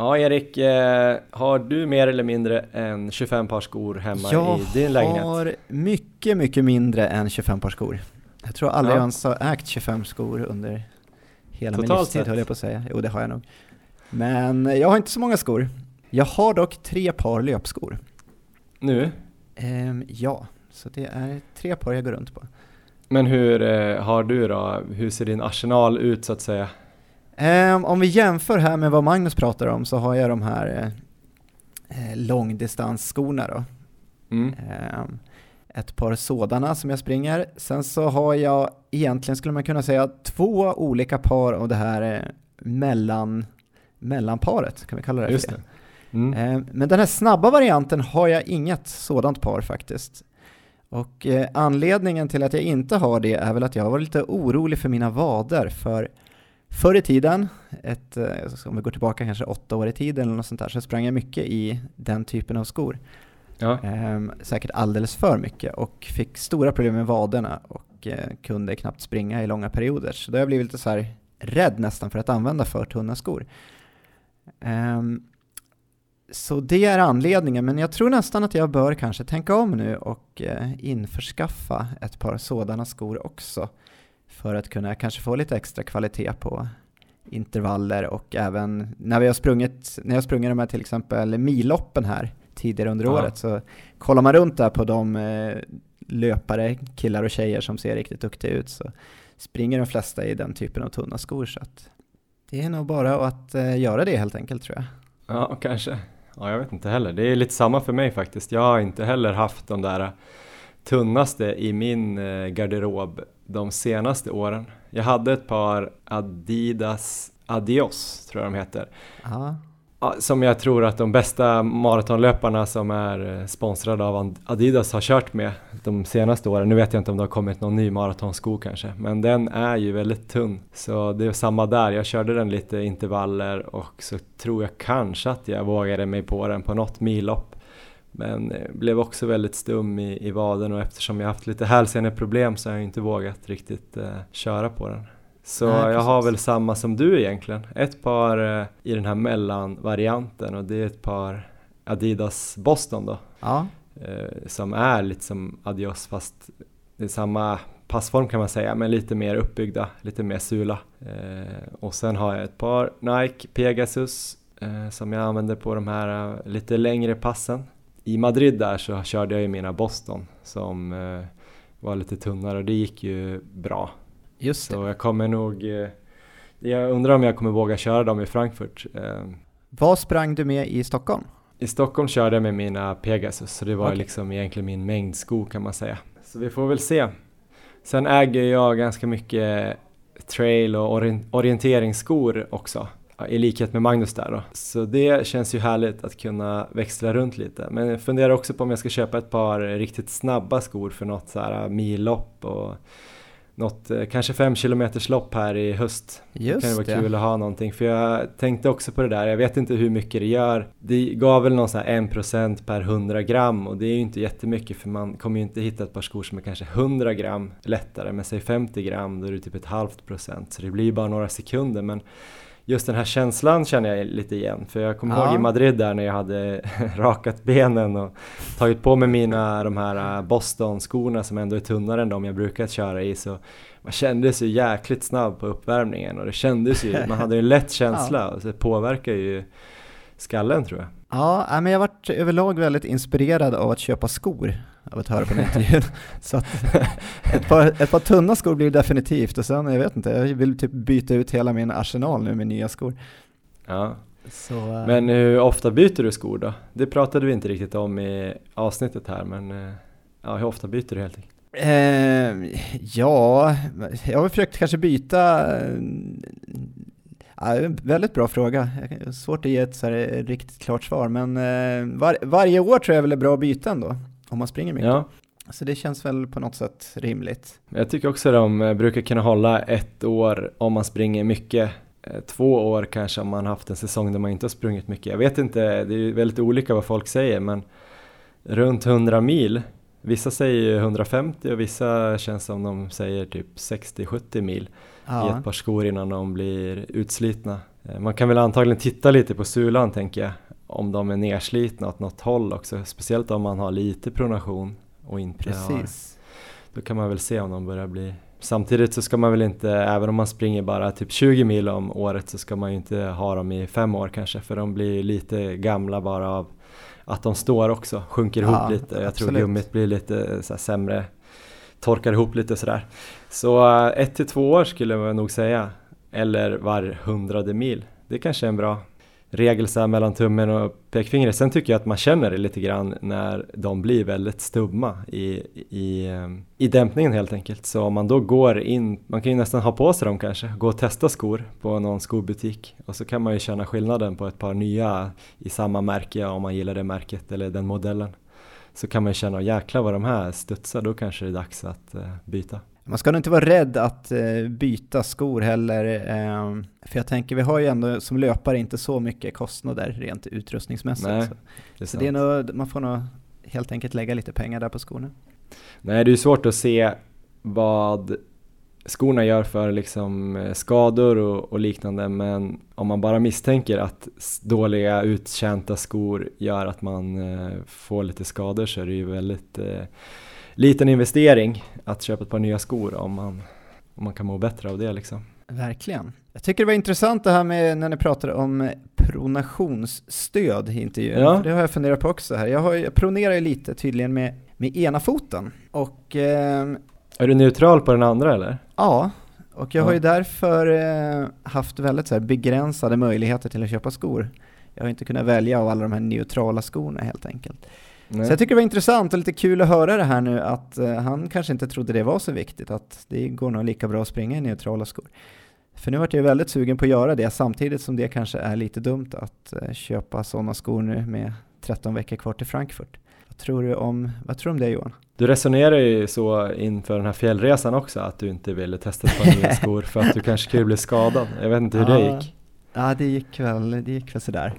Ja, Erik, eh, har du mer eller mindre än 25 par skor hemma jag i din lägenhet? Jag har mycket, mycket mindre än 25 par skor. Jag tror aldrig Ja. jag ens har ägt 25 skor under hela min Totalt livstid sett? höll jag på att säga. Jo, det har jag nog. Men jag har inte så många skor. Jag har dock tre par löpskor. Nu? Ehm, ja, så det är tre par jag går runt på. Men hur eh, har du då? Hur ser din arsenal ut så att säga? Ehm, om vi jämför här med vad Magnus pratar om så har jag de här eh, eh, långdistansskorna då. Mm. Ehm, ett par sådana som jag springer. Sen så har jag egentligen skulle man kunna säga två olika par av det här eh, mellan, mellanparet, kan vi kalla det för Just det. det. Mm. Ehm, Men den här snabba varianten har jag inget sådant par faktiskt. Och eh, anledningen till att jag inte har det är väl att jag har varit lite orolig för mina vader. För förr i tiden, ett, eh, om vi går tillbaka kanske åtta år i tiden eller något sånt där, så sprang jag mycket i den typen av skor. Ja. Ehm, säkert alldeles för mycket och fick stora problem med vaderna och eh, kunde knappt springa i långa perioder. Så då har jag blivit lite så här rädd nästan för att använda för tunna skor. Ehm, så det är anledningen, men jag tror nästan att jag bör kanske tänka om nu och eh, införskaffa ett par sådana skor också. För att kunna kanske få lite extra kvalitet på intervaller och även när vi har sprungit, när jag sprungit de här till exempel milloppen här tidigare under Ja. året så kollar man runt där på de eh, löpare, killar och tjejer som ser riktigt duktiga ut så springer de flesta i den typen av tunna skor så att det är nog bara att eh, göra det helt enkelt tror jag. Ja, kanske. Ja, jag vet inte heller. Det är lite samma för mig faktiskt. Jag har inte heller haft de där tunnaste i min eh, garderob de senaste åren. Jag hade ett par Adidas Adios, tror jag de heter. Ja, Som jag tror att de bästa maratonlöparna som är eh, sponsrade av Adidas har kört med de senaste åren. Nu vet jag inte om det har kommit någon ny maratonsko kanske, men den är ju väldigt tunn. Så det är samma där, jag körde den lite intervaller och så tror jag kanske att jag vågade mig på den på något millopp. Men eh, blev också väldigt stum i, i vaden och eftersom jag haft lite hälseneproblem så har jag inte vågat riktigt eh, köra på den. Så Nej, jag har väl samma som du egentligen. Ett par eh, i den här mellanvarianten och det är ett par Adidas Boston då. ja, Eh, som är lite som Adios fast det är samma passform kan man säga men lite mer uppbyggda, lite mer sula. Eh, och sen har jag ett par Nike Pegasus eh, som jag använder på de här lite längre passen. I Madrid där så körde jag ju mina Boston som eh, var lite tunnare och det gick ju bra. just det. Så jag kommer nog, eh, jag undrar om jag kommer våga köra dem i Frankfurt. Eh, Vad sprang du med i Stockholm? I Stockholm körde jag med mina Pegasus så det var Okej. liksom egentligen min mängdsko kan man säga. Så vi får väl se. Sen äger jag ganska mycket trail och orien- orienteringsskor också. I likhet med Magnus där då. Så det känns ju härligt att kunna växla runt lite. Men jag funderar också på om jag ska köpa ett par riktigt snabba skor för något så här millopp och något eh, kanske fem kilometers lopp här i höst. Det kan ju Just vara kul att ha någonting för jag tänkte också på det där, jag vet inte hur mycket det gör. Det gav väl någon sån här 1% per 100 gram och det är ju inte jättemycket för man kommer ju inte hitta ett par skor som är kanske 100 gram lättare men säg 50 gram då är det typ ett halvt procent så det blir ju bara några sekunder men just den här känslan känner jag lite igen. För jag kommer Ja. ihåg i Madrid där när jag hade *laughs* rakat benen och tagit på mig mina de här äh, Boston-skorna som ändå är tunnare än de jag brukar köra i. Så man kändes ju jäkligt snabb på uppvärmningen och det kändes ju, *laughs* man hade en lätt känsla och så det påverkar ju skallen tror jag. Ja, men jag varit överlag väldigt inspirerad av att köpa skor av att höra på den intervjun. *laughs* Så att ett par, ett par tunna skor blir definitivt och sen, jag vet inte, jag vill typ byta ut hela min arsenal nu med nya skor. Ja. Så, eh, Men hur ofta byter du skor då? Det pratade vi inte riktigt om i avsnittet här men eh, ja, hur ofta byter du helt enkelt? Eh, ja, jag har försökt kanske byta... eh, Ja, väldigt bra fråga. Svårt att ge ett så här riktigt klart svar, men eh, var, varje år tror jag väl är bra byten då, om man springer mycket. Ja, Så det känns väl på något sätt rimligt. jag tycker också de eh, brukar kunna hålla ett år om man springer mycket. Eh, Två år kanske om man haft en säsong där man inte har sprungit mycket. Jag vet inte, det är väldigt olika vad folk säger men runt 100 mil Vissa säger 150 och vissa känns som de säger typ 60-70 mil ja. i ett par skor innan de blir utslitna. Eh, man kan väl antagligen titta lite på sulan tänker jag, om de är nerslitna åt något håll också, speciellt om man har lite pronation och inte Precis. har. Då kan man väl se om de börjar bli Samtidigt så ska man väl inte, även om man springer bara typ 20 mil om året så ska man ju inte ha dem i fem år kanske för de blir lite gamla bara av att de står också, sjunker ihop ja, lite. Jag absolut. tror gummit blir lite så sämre, torkar ihop lite sådär. Så eh, ett till två år skulle jag nog säga, eller var hundrade mil. Det kanske är en bra regel så mellan tummen och pekfingret. Sen tycker jag att man känner det lite grann när de blir väldigt stumma i, i, eh, i dämpningen helt enkelt. Så om man då går in, man kan ju nästan ha på sig dem kanske, gå och testa skor på någon skobutik och så kan man ju känna skillnaden på ett par nya i samma märke om man gillar det märket eller den modellen. Så kan man känna, jäklar vad de här studsar, då kanske det är dags att uh, byta. Man ska nog inte vara rädd att eh, byta skor heller, eh, för jag tänker vi har ju ändå som löpare inte så mycket kostnader rent utrustningsmässigt. Nej, så det är, så det är nog, man får nog helt enkelt lägga lite pengar där på skorna. Nej, det är ju svårt att se vad skorna gör för liksom eh, skador och, och, liknande men om man bara misstänker att dåliga uttjänta skor gör att man eh, får lite skador så är det ju väldigt eh, liten investering att köpa ett par nya skor om man, om man kan må bättre av det liksom. Verkligen. Jag tycker det var intressant det här med när ni pratade om pronationsstöd i intervjun. Ja. Det har jag funderat på också här. Jag, har, jag pronerar ju lite tydligen med, med ena foten. Och, eh, är du neutral på den andra eller? Ja, och jag ja. har ju därför eh, haft väldigt så här, begränsade möjligheter till att köpa skor. Jag har inte kunnat välja av alla de här neutrala skorna helt enkelt. Nej. Så jag tycker det var intressant och lite kul att höra det här nu att uh, han kanske inte trodde det var så viktigt, att det går nog lika bra att springa i neutrala skor. För nu vart jag väldigt sugen på att göra det, samtidigt som det kanske är lite dumt att uh, köpa sådana skor nu med 13 veckor kvar till Frankfurt. Tror du om, vad tror du om det Johan? Du resonerar ju så inför den här fjällresan också, att du inte ville testa ett par nya *laughs* skor för att du kanske skulle bli skadad. Jag vet inte hur ja, det gick. Ja, det gick väl, det gick väl sådär.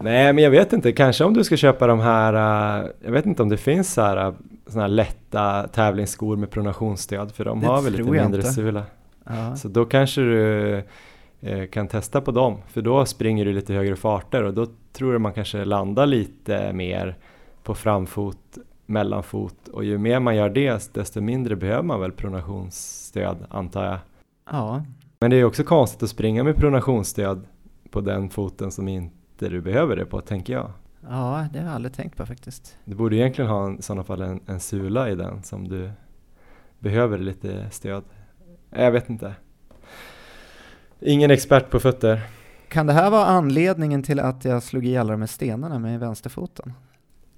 Nej men jag vet inte, kanske om du ska köpa de här, uh, jag vet inte om det finns så här, uh, såna här lätta tävlingsskor med pronationsstöd för de det har väl lite mindre inte. sula. Ja. Så då kanske du uh, kan testa på dem för då springer du lite högre farter och då tror jag man kanske landar lite mer på framfot, mellanfot och ju mer man gör det desto mindre behöver man väl pronationsstöd antar jag. Ja. Men det är också konstigt att springa med pronationsstöd på den foten som inte du behöver det på, tänker jag. Ja, det har jag aldrig tänkt på faktiskt. Du borde egentligen ha i sådana fall en, en sula i den som du behöver lite stöd. Jag vet inte. Ingen expert på fötter. Kan det här vara anledningen till att jag slog i alla de här stenarna med vänsterfoten?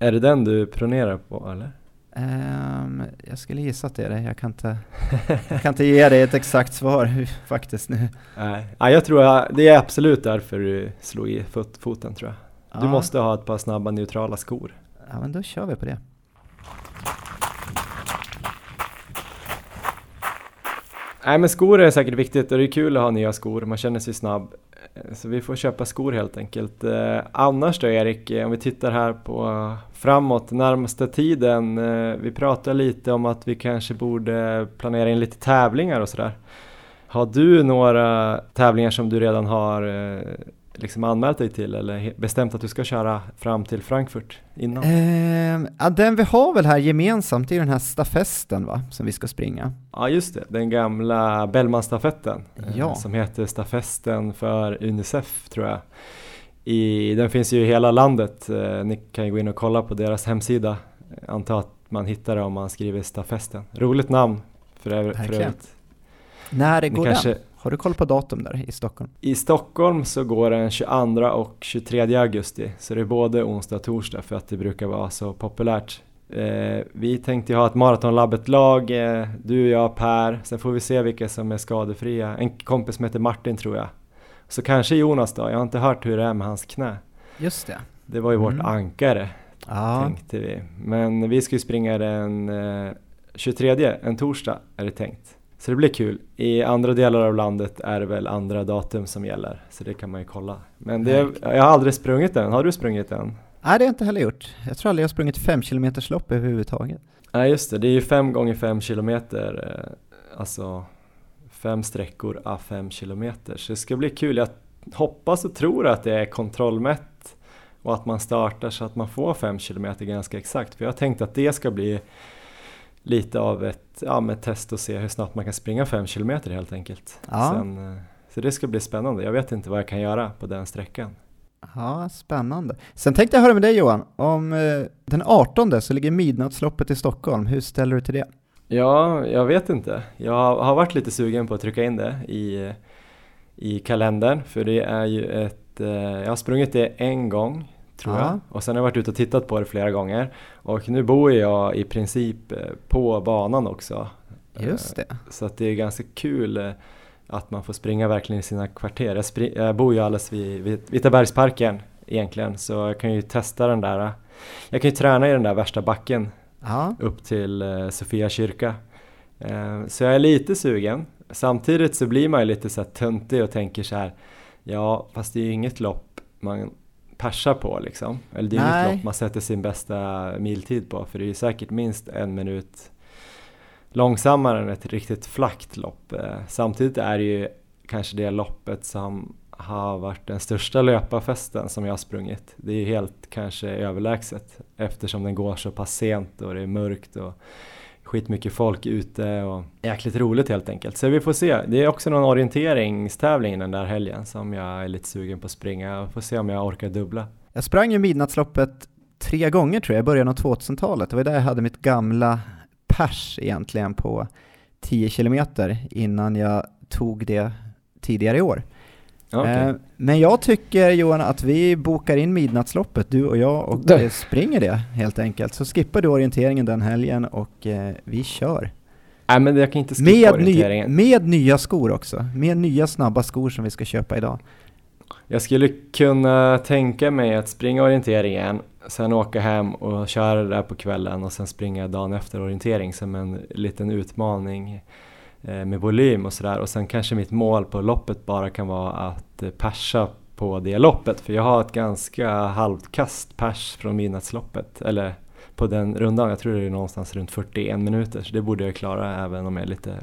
Är det den du pronerar på eller? Um, jag skulle gissa att det är det. Jag kan inte, jag kan inte ge dig ett exakt svar faktiskt nu. Nej, ja, jag tror att det är absolut därför du slog i fot, foten tror jag. Du ja. måste ha ett par snabba neutrala skor. Ja, men då kör vi på det. Nej men skor är säkert viktigt och det är kul att ha nya skor, man känner sig snabb. Eh, så vi får köpa skor helt enkelt. Eh, annars då Erik, eh, om vi tittar här på framåt närmaste tiden. Vi pratar lite om att vi kanske borde planera in lite tävlingar och sådär. Har du några tävlingar som du redan har liksom anmält dig till eller bestämt att du ska köra fram till Frankfurt innan? Eh, ja, den vi har väl här gemensamt är den här stafesten va, som vi ska springa. Ja just det, den gamla Bellmanstafetten eh, ja. eh, som heter Stafesten för Unicef tror jag. I, den finns ju i hela landet, eh, ni kan ju gå in och kolla på deras hemsida. Jag antar att man hittar det om man skriver Stafesten. Roligt namn för, för övrigt. När går kanske, den? Har du koll på datum där i Stockholm? I Stockholm så går den 22 och 23 augusti, så det är både onsdag och torsdag för att det brukar vara så populärt. Eh, vi tänkte ha ett maratonlabbet-lag, eh, du, jag, Per, sen får vi se vilka som är skadefria. En kompis som heter Martin tror jag. Så kanske Jonas då, jag har inte hört hur det är med hans knä. Just det. Det var ju mm. vårt ankare, ja. tänkte vi. Men vi ska ju springa den eh, 23, en torsdag är det tänkt. Så det blir kul. I andra delar av landet är det väl andra datum som gäller, så det kan man ju kolla. Men det, jag har aldrig sprungit den, har du sprungit den? Nej, det har jag inte heller gjort. Jag tror aldrig jag har sprungit 5 km lopp överhuvudtaget. Nej just det, det är ju 5 gånger 5 kilometer, eh, alltså fem sträckor a 5 kilometer. Så det ska bli kul. Jag hoppas och tror att det är kontrollmätt och att man startar så att man får 5 kilometer ganska exakt. För jag har tänkt att det ska bli lite av ett ja, med test och se hur snabbt man kan springa 5 kilometer helt enkelt. Ja. Sen, eh, så det ska bli spännande. Jag vet inte vad jag kan göra på den sträckan. Ja, spännande. Sen tänkte jag höra med dig Johan, om eh, den 18 så ligger midnattsloppet i Stockholm. Hur ställer du till det? Ja, jag vet inte. Jag har varit lite sugen på att trycka in det i, i kalendern för det är ju ett, eh, jag har sprungit det en gång tror Ja. jag och sen har jag varit ute och tittat på det flera gånger och nu bor jag i princip eh, på banan också. Just det. Så att det är ganska kul eh, att man får springa verkligen i sina kvarter. Jag, spri- jag bor ju alldeles vid, vid Vitabergsparken egentligen så jag kan ju testa den där. Jag kan ju träna i den där värsta backen Ja, upp till eh, Sofia kyrka. Eh, så jag är lite sugen. Samtidigt så blir man ju lite så här töntig och tänker så här Ja, fast det är ju inget lopp man persar på liksom. Eller det är Nej. inget lopp man sätter sin bästa miltid på för det är ju säkert minst en minut långsammare än ett riktigt flackt lopp. Eh, samtidigt är det ju kanske det loppet som har varit den största löparfesten som jag har sprungit. Det är ju helt kanske överlägset eftersom den går så pass sent och det är mörkt och skitmycket folk ute och jäkligt roligt helt enkelt. Så vi får se. Det är också någon orienteringstävling den där helgen som jag är lite sugen på att springa och får se om jag orkar dubbla. jag sprang ju midnattsloppet tre gånger tror jag i början av 2000-talet. Det var där jag hade mitt gamla pers egentligen på 10 kilometer innan jag tog det tidigare i år. Okej. Eh, Men jag tycker Johan att vi bokar in midnattsloppet, du och jag, och Där. eh, springer det helt enkelt. Så skippar du orienteringen den helgen och eh, vi kör. Nej men jag kan inte skippa Med, ny, orienteringen. med nya skor också. Med nya snabba skor som vi ska köpa idag. Jag skulle kunna tänka mig att springa orienteringen, sen åka hem och köra det där på kvällen och sen springa dagen efter orientering som en liten utmaning eh, med volym och sådär och sen kanske mitt mål på loppet bara kan vara att eh, persa på det loppet för jag har ett ganska halvt kast pers från midnattsloppet eller på den rundan, jag tror det är någonstans runt 41 minuter så det borde jag klara även om jag är lite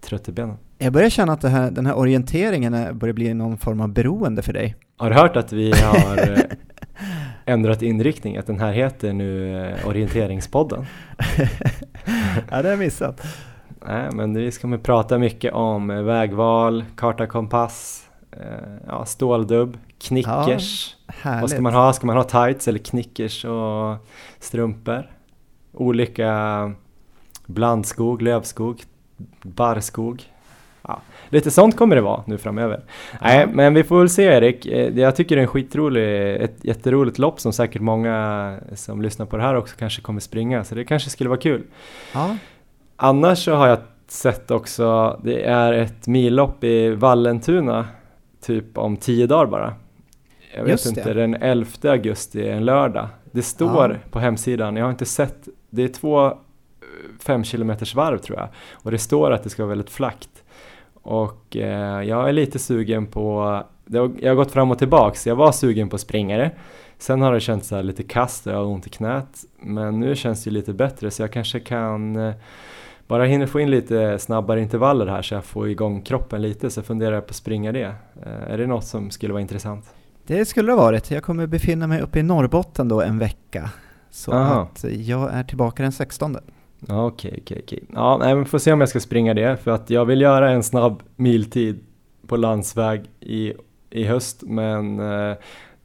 trött i benen. Jag börjar känna att här, den här orienteringen börjar bli någon form av beroende för dig. Har du hört att vi har eh, *laughs* ändrat inriktning? Att den här heter nu eh, Orienteringspodden? *laughs* ja, det har jag missat. Nej, men vi ska med prata mycket om eh, vägval, karta, kompass, eh, ja, ståldubb, knickers. Härligt. Vad ska man ha? Ska man ha tights eller knickers och strumpor? Olika blandskog, lövskog, barrskog. Ja, lite sånt kommer det vara nu framöver. Nej, men vi får väl se Erik. Eh, Jag tycker det är en skitrolig, ett jätteroligt lopp som säkert många som lyssnar på det här också kanske kommer springa. Så det kanske skulle vara kul. Ja, Annars så har jag sett också, det är ett millopp i Vallentuna typ om tio dagar bara. Jag vet Just inte, det. den 11 augusti, en lördag. Det står Ja. på hemsidan, jag har inte sett, det är två eh, fem kilometers varv tror jag. Och det står att det ska vara väldigt flackt. Och eh, jag är lite sugen på, har, jag har gått fram och tillbaks, jag var sugen på springare. Sen har det känts så lite kast och jag har ont i knät. Men nu känns det lite bättre så jag kanske kan bara hinner få in lite snabbare intervaller här så jag får igång kroppen lite så funderar jag på att springa det. Eh, är det något som skulle vara intressant? det skulle det varit. Jag kommer befinna mig uppe i Norrbotten då en vecka. Så Aha. att jag är tillbaka den 16. Ja, Okej, okej, okej. Ja, nej, men får se om jag ska springa det för att jag vill göra en snabb miltid på landsväg i, i höst men eh,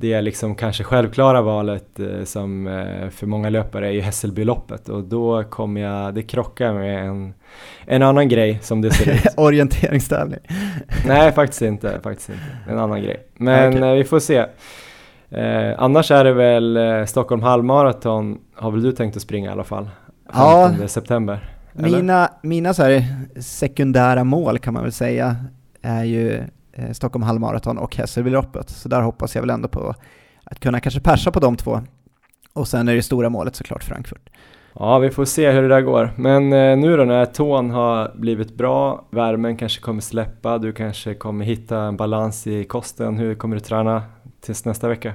det är liksom kanske självklara valet eh, som eh, för många löpare är ju Hässelbyloppet och då kommer jag, det krockar med en, en annan grej som det ser ut. *laughs* Orienteringstävling. Nej, faktiskt inte. Faktiskt inte. En annan grej. Men Okej. eh, vi får se. Eh, annars är det väl Stockholm halvmaraton har väl du tänkt att springa i alla fall? Ja. 15 september? eller? Mina, mina så här sekundära mål kan man väl säga är ju Stockholm halvmaraton och Hässelbyloppet. Så där hoppas jag väl ändå på att kunna kanske persa på de två. Och sen är det stora målet såklart Frankfurt. Ja, vi får se hur det där går. Men eh, nu då när tån har blivit bra, värmen kanske kommer släppa, du kanske kommer hitta en balans i kosten. Hur kommer du träna tills nästa vecka?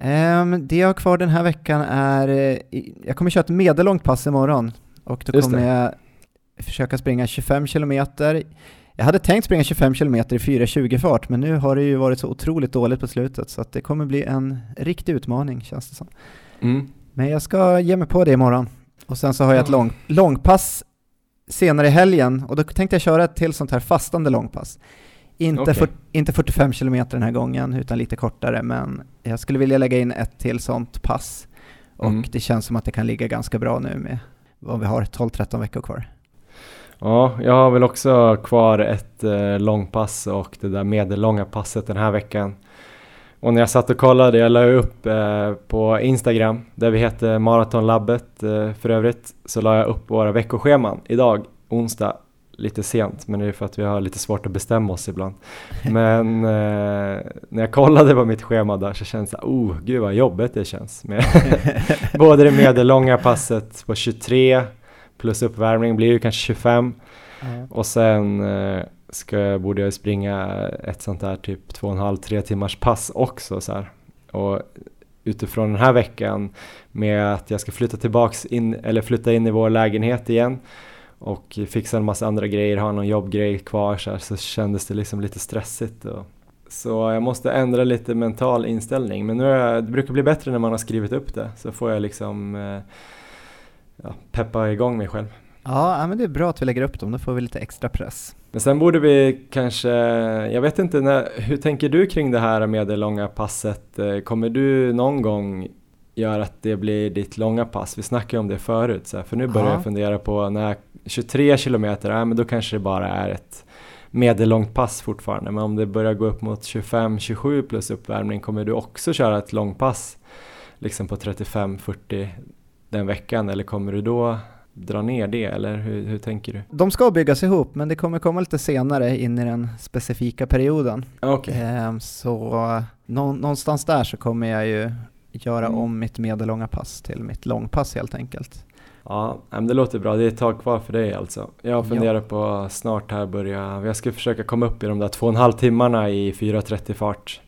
Um, det jag har kvar den här veckan är, eh, jag kommer köra ett medellångt pass imorgon och då Just kommer det. jag försöka springa 25 kilometer. Jag hade tänkt springa 25 kilometer i 4.20 fart men nu har det ju varit så otroligt dåligt på slutet så att det kommer bli en riktig utmaning känns det som. Mm. Men jag ska ge mig på det imorgon. Och sen så har jag ett lång, långpass senare i helgen och då tänkte jag köra ett till sånt här fastande långpass. Inte, Okej. för, inte 45 kilometer den här gången utan lite kortare men jag skulle vilja lägga in ett till sånt pass. Och Mm. det känns som att det kan ligga ganska bra nu med vad vi har, 12-13 veckor kvar. Ja, jag har väl också kvar ett eh, långpass och det där medellånga passet den här veckan. Och när jag satt och kollade, jag la upp eh, på Instagram, där vi heter Maratonlabbet eh, för övrigt, så la jag upp våra veckoscheman idag, onsdag, lite sent, men det är för att vi har lite svårt att bestämma oss ibland. *laughs* Men eh, när jag kollade på mitt schema där så känns det, oh gud vad jobbigt det känns. Med *laughs* både det medellånga passet på 23 plus uppvärmning blir ju kanske 25 och sen eh, ska borde jag springa ett sånt där typ två och en halv, tre timmars pass också så här. Och utifrån den här veckan med att jag ska flytta tillbaks in, eller flytta in i vår lägenhet igen och fixa en massa andra grejer, ha någon jobbgrej kvar så, här, så kändes det liksom lite stressigt. Och, så jag måste ändra lite mental inställning men nu är jag, det brukar bli bättre när man har skrivit upp det så får jag liksom eh, ja, peppa igång mig själv. Ja, men det är bra att vi lägger upp dem, då får vi lite extra press. Men sen borde vi kanske, jag vet inte, när, hur tänker du kring det här med det långa passet? Eh, Kommer du någon gång göra att det blir ditt långa pass? Vi snackade ju om det förut, så här, för nu börjar Ja. jag fundera på när 23 kilometer, ja, men då kanske det bara är ett medellångt pass fortfarande. Men om det börjar gå upp mot 25-27 plus uppvärmning, kommer du också köra ett långpass liksom på 35-40 den veckan? Eller kommer du då dra ner det, eller hur, hur tänker du? De ska byggas ihop, men det kommer komma lite senare in i den specifika perioden. Okej. Ehm, Så nå- någonstans där så kommer jag ju göra Mm. om mitt medellånga pass till mitt långpass helt enkelt. Ja, det låter bra. Det är ett tag kvar för dig alltså. Jag Ja. funderar på att snart här börja, jag ska försöka komma upp i de där två och en halv timmarna i 4.30 fart.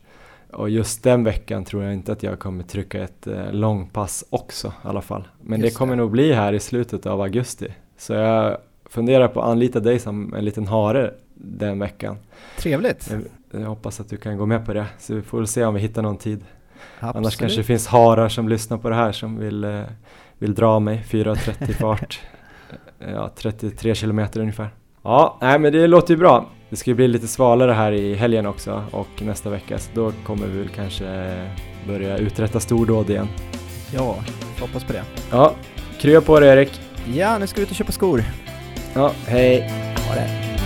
Och just den veckan tror jag inte att jag kommer trycka ett eh, långpass också i alla fall. Men Just det kommer det. nog bli här i slutet av augusti. Så jag funderar på att anlita dig som en liten hare den veckan. Trevligt! Jag, jag hoppas att du kan gå med på det. Så vi får väl se om vi hittar någon tid. Annars Absolut. kanske det finns harar som lyssnar på det här som vill, eh, vill dra mig 4.30 fart. *laughs* ja, 33 kilometer ungefär. Ja, nej men det låter ju bra. Det ska ju bli lite svalare här i helgen också och nästa vecka så då kommer vi väl kanske börja uträtta stordåd igen. Ja, hoppas på det. Ja, krya på dig Erik. Ja, nu ska vi ut och köpa skor. Ja, hej. Ha det!